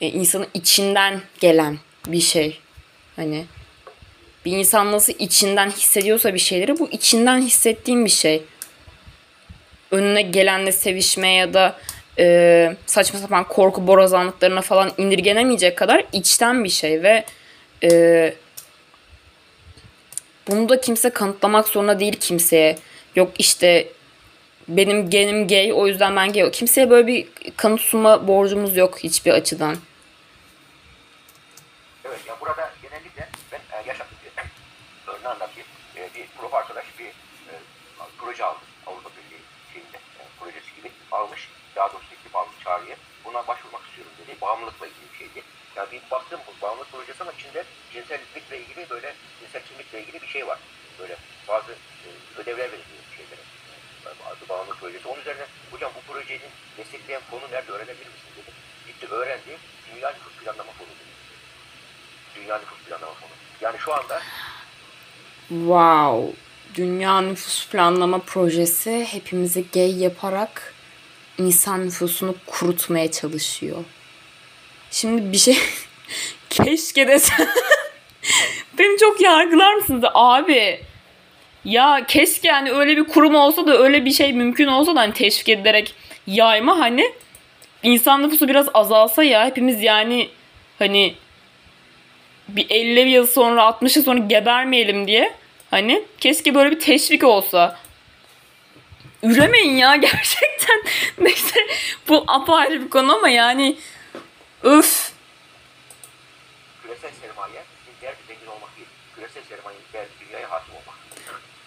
e, insanın içinden gelen bir şey. Hani bir insan nasıl içinden hissediyorsa bir şeyleri bu içinden hissettiğim bir şey. Önüne gelenle sevişme ya da e, saçma sapan korku borazanlıklarına falan indirgenemeyecek kadar içten bir şey ve e, bunu da kimse kanıtlamak zorunda değil kimseye. Yok işte benim genim gay o yüzden ben gay. Kimseye böyle bir kanıt sunma borcumuz yok hiçbir açıdan. Evet ya burada genellikle ben e, yaşadım bir örneği anlatayım. E, bir prof arkadaş bir e, proje aldı Avrupa Birliği şeyinde e, projesi gibi almış. Daha doğrusu teklif almış çağrıya. Buna başvurmak istiyorum dedi. Bağımlılıkla ilgili bir Yani bir baktım bu bağımlılık projesi ama içinde cinsellikle ilgili böyle cinsel kimlikle ilgili bir şey var. Böyle bazı e, ödevler veriliyor şeylere. Adı bağımlılık projesi. Onun üzerine hocam bu projenin destekleyen konu nerede öğrenebilir misin dedi. Gitti öğrendi. Dünya nüfus planlama fonu dedi. Dünya nüfus planlama fonu. Yani şu anda Wow. Dünya Nüfus Planlama Projesi hepimizi gay yaparak insan nüfusunu kurutmaya çalışıyor. Şimdi bir şey keşke desen beni çok yargılar mısınız abi? Ya keşke yani öyle bir kurum olsa da öyle bir şey mümkün olsa da hani teşvik edilerek yayma hani insan nüfusu biraz azalsa ya hepimiz yani hani bir 50 yıl sonra 60 yıl sonra gebermeyelim diye hani keşke böyle bir teşvik olsa. Üremeyin ya gerçekten. Neyse bu apayrı bir konu ama yani öf. küresel sermaye bizim derdi zengin olmak değil. Küresel sermayenin derdi dünyaya hakim olmak.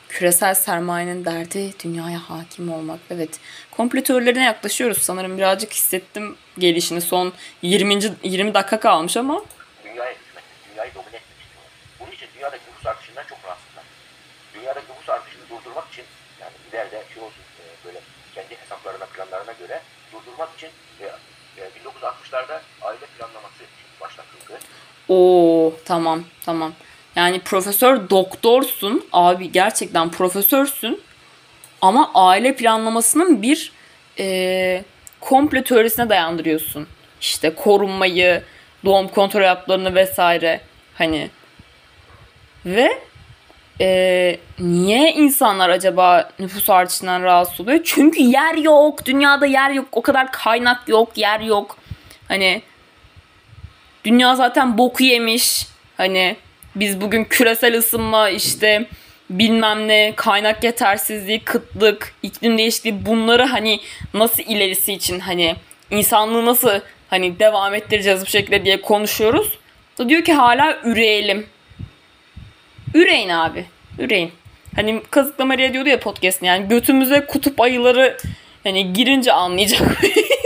Küresel sermayenin derdi dünyaya hakim olmak. Evet. Komplo teorilerine yaklaşıyoruz sanırım. Birazcık hissettim gelişini. Son 20. 20 dakika kalmış ama Dünyaya hükmetmek, dünyayı domine etmek istiyorlar. Bunun için dünyadaki nüfus artışından çok rahatsızlar. Dünyadaki nüfus artışını durdurmak için yani ileride şey olsun e, böyle kendi hesaplarına, planlarına göre durdurmak için e, e, 1960'larda aile planlaması başlatıldı. Oo tamam tamam. Yani profesör doktorsun abi gerçekten profesörsün ama aile planlamasının bir e, komple teorisine dayandırıyorsun. İşte korunmayı, doğum kontrol haplarını vesaire hani ve e, niye insanlar acaba nüfus artışından rahatsız oluyor? Çünkü yer yok, dünyada yer yok, o kadar kaynak yok, yer yok. Hani Dünya zaten boku yemiş. Hani biz bugün küresel ısınma işte bilmem ne kaynak yetersizliği, kıtlık, iklim değişikliği bunları hani nasıl ilerisi için hani insanlığı nasıl hani devam ettireceğiz bu şekilde diye konuşuyoruz. Da diyor ki hala üreyelim. Üreyin abi. Üreyin. Hani Kazıkla Maria diyordu ya podcast'ın yani götümüze kutup ayıları hani girince anlayacak.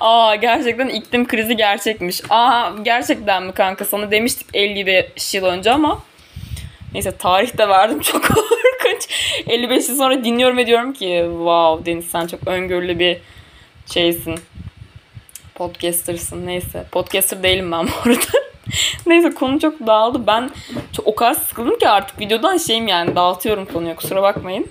Aa gerçekten iklim krizi gerçekmiş. Aa gerçekten mi kanka sana demiştik 55 yıl önce ama neyse tarih de verdim çok korkunç. 55 yıl sonra dinliyorum ve diyorum ki wow Deniz sen çok öngörülü bir şeysin. Podcaster'sın neyse. Podcaster değilim ben bu arada. neyse konu çok dağıldı. Ben çok, o kadar sıkıldım ki artık videodan şeyim yani dağıtıyorum konuyu kusura bakmayın.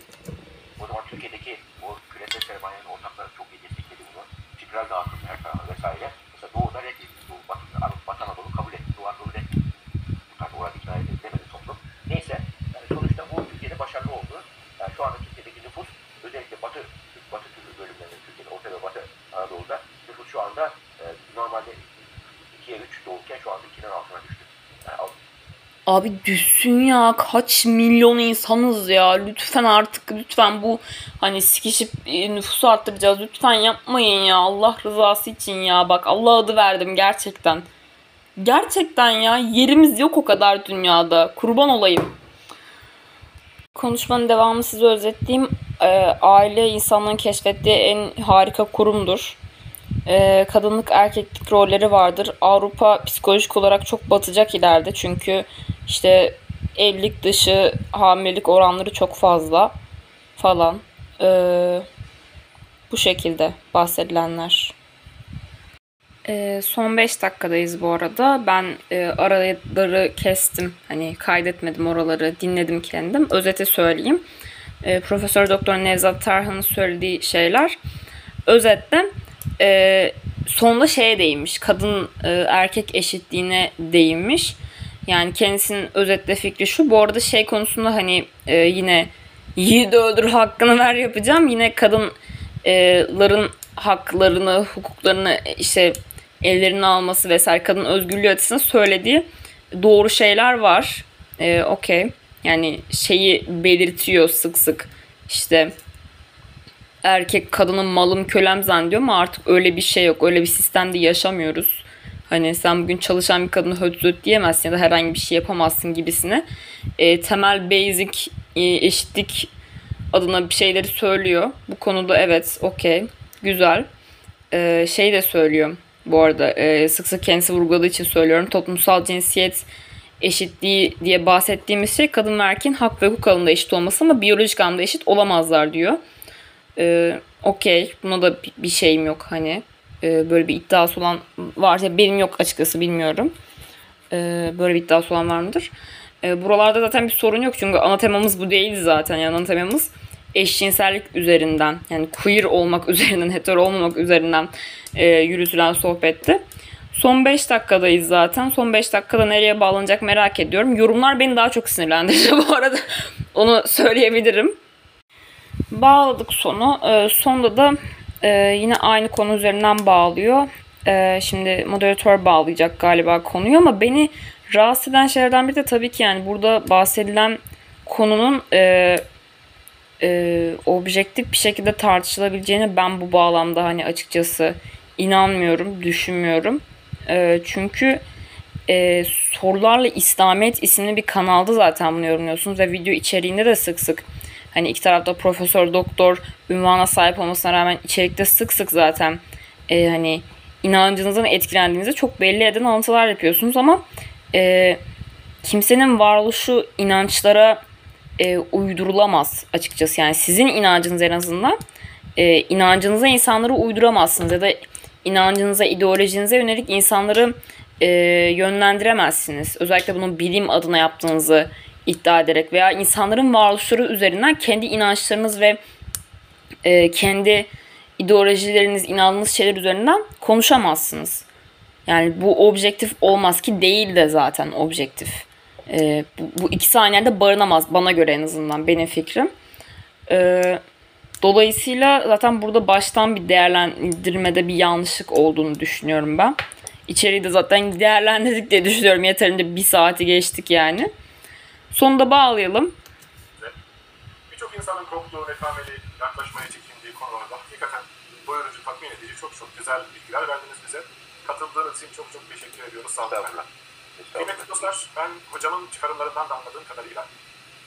O zaman Türkiye'deki o küresel sermayenin ortakları çok iyi destekledi bunu. Fikral dağıtım her tarafa vesaire. Mesela Doğu'da reddedildi. Doğu, Batı, Batı Anadolu kabul etti. Doğu Anadolu reddedildi. Bu tarz orada ikna edemedi toplum. Neyse. Yani sonuçta bu Türkiye'de başarılı oldu. Yani şu anda Türkiye'deki nüfus özellikle Batı şu anda 2'nin altına düştü. Yani al- Abi düşsün ya kaç milyon insanız ya lütfen artık lütfen bu hani sikişip e, nüfusu arttıracağız lütfen yapmayın ya Allah rızası için ya bak Allah adı verdim gerçekten. Gerçekten ya yerimiz yok o kadar dünyada kurban olayım. Konuşmanın devamını size özetleyeyim. Ee, aile insanların keşfettiği en harika kurumdur. Ee, kadınlık erkeklik rolleri vardır. Avrupa psikolojik olarak çok batacak ileride çünkü işte evlilik dışı hamilelik oranları çok fazla falan. Ee, bu şekilde bahsedilenler. Ee, son 5 dakikadayız bu arada. Ben e, araları kestim. Hani kaydetmedim oraları. Dinledim kendim. Özeti söyleyeyim. Ee, Profesör Doktor Nevzat Tarhan'ın söylediği şeyler. Özetle e, sonunda şeye değinmiş. Kadın e, erkek eşitliğine değinmiş. Yani kendisinin özetle fikri şu. Bu arada şey konusunda hani e, yine yiğidi öldür hakkını ver yapacağım. Yine kadınların haklarını, hukuklarını e, işte ellerine alması vesaire kadın özgürlüğü açısından söylediği doğru şeyler var. E, Okey. Yani şeyi belirtiyor sık sık. İşte erkek kadının malım kölem zannediyor ama artık öyle bir şey yok. Öyle bir sistemde yaşamıyoruz. Hani sen bugün çalışan bir kadını höt diyemezsin ya da herhangi bir şey yapamazsın gibisine. E, temel basic e, eşitlik adına bir şeyleri söylüyor. Bu konuda evet okey güzel. E, şey de söylüyor bu arada e, sık sık kendisi vurguladığı için söylüyorum. Toplumsal cinsiyet eşitliği diye bahsettiğimiz şey kadın ve erkeğin hak ve hukuk alanında eşit olması ama biyolojik anlamda eşit olamazlar diyor. Ee, Okey. Buna da bir- şeyim yok hani. Ee, böyle bir iddiası olan varsa benim yok açıkçası bilmiyorum. Ee, böyle bir iddiası olan var mıdır? Ee, buralarda zaten bir sorun yok çünkü ana temamız bu değil zaten. Yani ana temamız eşcinsellik üzerinden yani queer olmak üzerinden, hetero olmamak üzerinden e, yürütülen sohbetti. Son 5 dakikadayız zaten. Son 5 dakikada nereye bağlanacak merak ediyorum. Yorumlar beni daha çok sinirlendirdi bu arada. Onu söyleyebilirim. Bağladık sonu. Ee, sonda da e, yine aynı konu üzerinden bağlıyor. Ee, şimdi moderatör bağlayacak galiba konuyu ama beni rahatsız eden şeylerden biri de tabii ki yani burada bahsedilen konunun e, e, objektif bir şekilde tartışılabileceğine ben bu bağlamda hani açıkçası inanmıyorum, düşünmüyorum. E, çünkü e, Sorularla İslamiyet isimli bir kanalda zaten bunu yorumluyorsunuz ve video içeriğinde de sık sık hani iki tarafta profesör, doktor ünvana sahip olmasına rağmen içerikte sık sık zaten e, hani inancınızdan etkilendiğinizde çok belli eden alıntılar yapıyorsunuz ama e, kimsenin varoluşu inançlara e, uydurulamaz açıkçası. Yani sizin inancınız en azından e, inancınıza insanları uyduramazsınız ya da inancınıza, ideolojinize yönelik insanları e, yönlendiremezsiniz. Özellikle bunun bilim adına yaptığınızı iddia ederek veya insanların varoluşları üzerinden kendi inançlarınız ve e, kendi ideolojileriniz, inandığınız şeyler üzerinden konuşamazsınız. Yani bu objektif olmaz ki değil de zaten objektif. E, bu, bu iki saniyede barınamaz bana göre en azından benim fikrim. E, dolayısıyla zaten burada baştan bir değerlendirmede bir yanlışlık olduğunu düşünüyorum ben. İçeriği de zaten değerlendirdik diye düşünüyorum. Yeterince bir saati geçtik yani. Sonunda bağlayalım. Birçok insanın korktuğu, netameli, yaklaşmaya çekindiği konularda hakikaten doyurucu, tatmin edici çok çok güzel bilgiler verdiniz bize. Katıldığınız için çok çok teşekkür ediyoruz. Sağ olun. Kıymetli dostlar, ben hocamın çıkarımlarından da anladığım kadarıyla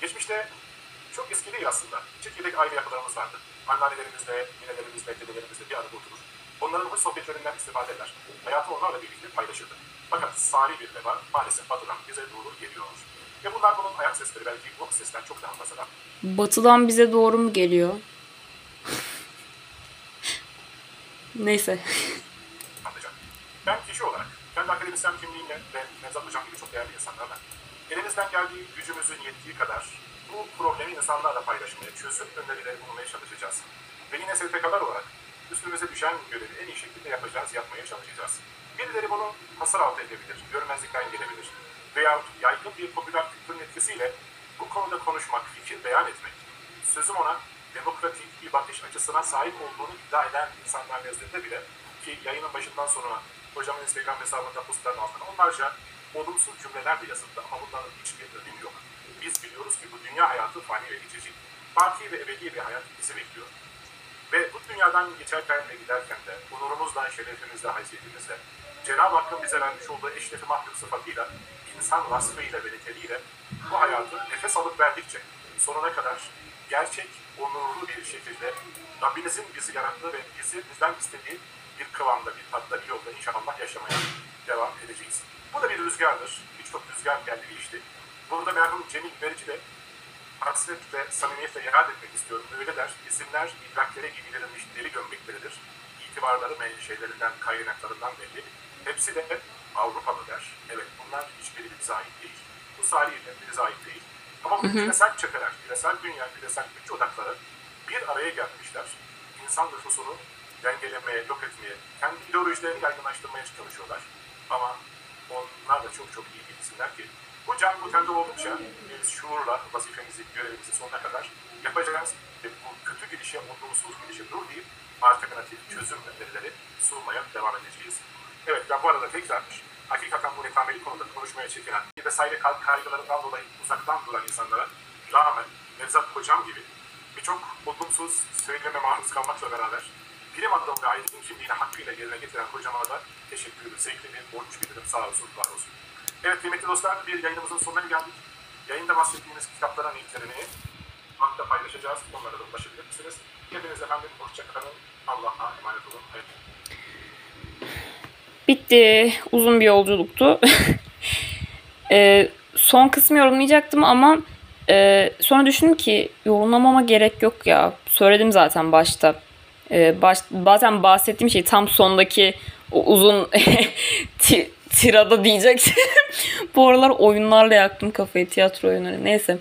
geçmişte çok eski değil aslında. Çekirdek aile yapılarımız vardı. Anneannelerimizle, ninelerimizle, dedelerimizle bir arada oturur. Onların hoş sohbetlerinden istifade eder. Hayatı onlarla birlikte paylaşırdı. Fakat salih bir veba maalesef batıdan bize doğru geliyor. Ve bunlar bunun ayak sesleri belki bu sesten çok daha fazla. Batıdan bize doğru mu geliyor? Neyse. anlayacak. Ben kişi olarak kendi akademisyen kimliğimle ve Nevzat Hocam gibi çok değerli insanlarla elimizden geldiği gücümüzün yettiği kadar bu problemi insanlarla paylaşmaya, çözüm önerileri bulmaya çalışacağız. Ve yine STK'lar olarak üstümüze düşen görevi en iyi şekilde yapacağız, yapmaya çalışacağız. Birileri bunu hasar altı edebilir, görmezlikten gelebilir. Veya yaygın bir popüler kültürün etkisiyle bu konuda konuşmak, fikir beyan etmek, sözüm ona demokratik bir bakış açısına sahip olduğunu iddia eden insanlar nezdinde bile ki yayının başından sonra hocamın Instagram hesabında postların altına onlarca olumsuz cümleler de yazıldı ama bunların hiçbir önemi yok. Biz biliyoruz ki bu dünya hayatı fani ve geçici. Baki ve ebedi bir hayat bizi bekliyor. Ve bu dünyadan geçerken ve giderken de onurumuzla, şerefimizle, haysiyetimizle Cenab-ı Hakk'ın bize vermiş olduğu eşrefi mahluk sıfatıyla, insan vasfıyla ve bu hayatı nefes alıp verdikçe sonuna kadar gerçek, onurlu bir şekilde Rabbimizin bizi yarattığı ve bizi bizden istediği bir kıvamda, bir tatta, bir yolda inşallah yaşamaya devam edeceğiz. Bu da bir rüzgardır. Birçok rüzgar geldi geçti. Burada merhum Cemil Verici de hasret ve samimiyetle yad etmek istiyorum. Öyle der, isimler idraklere gidilerilmiş deri gömlekleridir. İtibarları menşelerinden, kaynaklarından belli. Hepsi de Avrupalı der. Evet, bunlar hiçbiri bize ait değil. Bu saliyeler bize ait değil. Ama bu küresel çakarak, küresel dünya, küresel güç odakları bir araya gelmişler. İnsan nüfusunu dengelemeye, yok etmeye, kendi ideolojilerini yaygınlaştırmaya çalışıyorlar. Ama onlar da çok çok iyi bilsinler ki bu can bu tende oldukça biz şuurla vazifemizi, görevimizi sonuna kadar yapacağız ve bu kötü gidişe, olumsuz gidişe dur deyip alternatif çözüm önerileri sunmaya devam edeceğiz. Evet ben bu arada tekrar hakikaten bu netameli konuda konuşmaya çekinen vesaire kaygılarından dolayı uzaktan duran insanlara rağmen Nevzat Hocam gibi birçok olumsuz söyleme maruz kalmakla beraber bilim adamı ve aydın kimliğini hakkıyla yerine getiren hocama da teşekkür ederim. Sevgili bir borç bilirim. Sağ olsun, var olsun. Evet kıymetli dostlar bir yayınımızın sonuna geldik. Yayında bahsettiğimiz kitapların linklerini hakta paylaşacağız. Onlara da ulaşabilirsiniz. Hepiniz efendim hoşçakalın. Allah'a emanet olun. Evet. Bitti. Uzun bir yolculuktu. Ee, son kısmı yorumlayacaktım ama e, sonra düşündüm ki yorumlamama gerek yok ya. Söyledim zaten başta. Ee, baş, bazen bahsettiğim şey tam sondaki o uzun ti- tirada diyecektim. Bu aralar oyunlarla yaktım kafayı tiyatro oyunları. Neyse.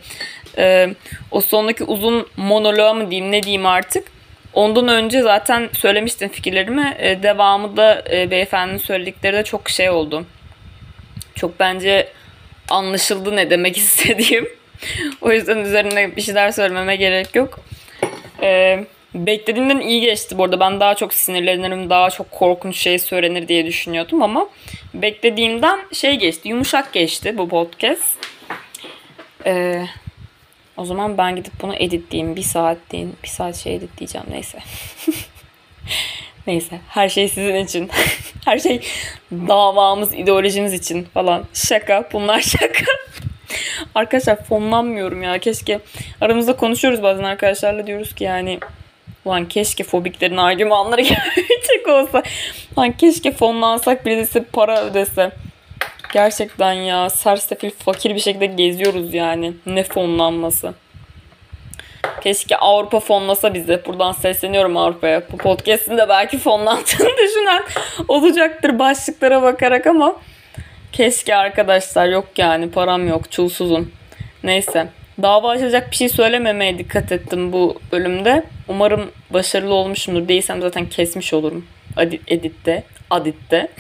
Ee, o sondaki uzun monoloğa mı diyeyim ne diyeyim artık. Ondan önce zaten söylemiştim fikirlerimi. Ee, devamı da e, beyefendinin söyledikleri de çok şey oldu. Çok bence anlaşıldı ne demek istediğim. o yüzden üzerine bir şeyler söylememe gerek yok. Ee, beklediğimden iyi geçti bu arada. Ben daha çok sinirlenirim, daha çok korkunç şey söylenir diye düşünüyordum ama beklediğimden şey geçti, yumuşak geçti bu podcast. Ee, o zaman ben gidip bunu editleyeyim. Bir saat deyin. Bir saat şey editleyeceğim. Neyse. Neyse. Her şey sizin için. Her şey davamız, ideolojimiz için falan. Şaka. Bunlar şaka. Arkadaşlar fonlanmıyorum ya. Keşke aramızda konuşuyoruz bazen arkadaşlarla diyoruz ki yani Ulan keşke fobiklerin argümanları gerçek olsa. Lan keşke fonlansak birisi para ödese. Gerçekten ya sersefil fakir bir şekilde geziyoruz yani. Ne fonlanması. Keşke Avrupa fonlasa bizi. Buradan sesleniyorum Avrupa'ya. Bu podcast'in de belki fonlandığını düşünen olacaktır başlıklara bakarak ama keşke arkadaşlar yok yani param yok çulsuzum. Neyse. Dava açacak bir şey söylememeye dikkat ettim bu bölümde. Umarım başarılı olmuşumdur. Değilsem zaten kesmiş olurum. Adi- Editte. Aditte.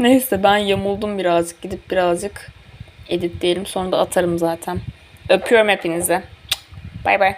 Neyse ben yamuldum birazcık. Gidip birazcık editleyelim. Sonra da atarım zaten. Öpüyorum hepinize. Bay bay.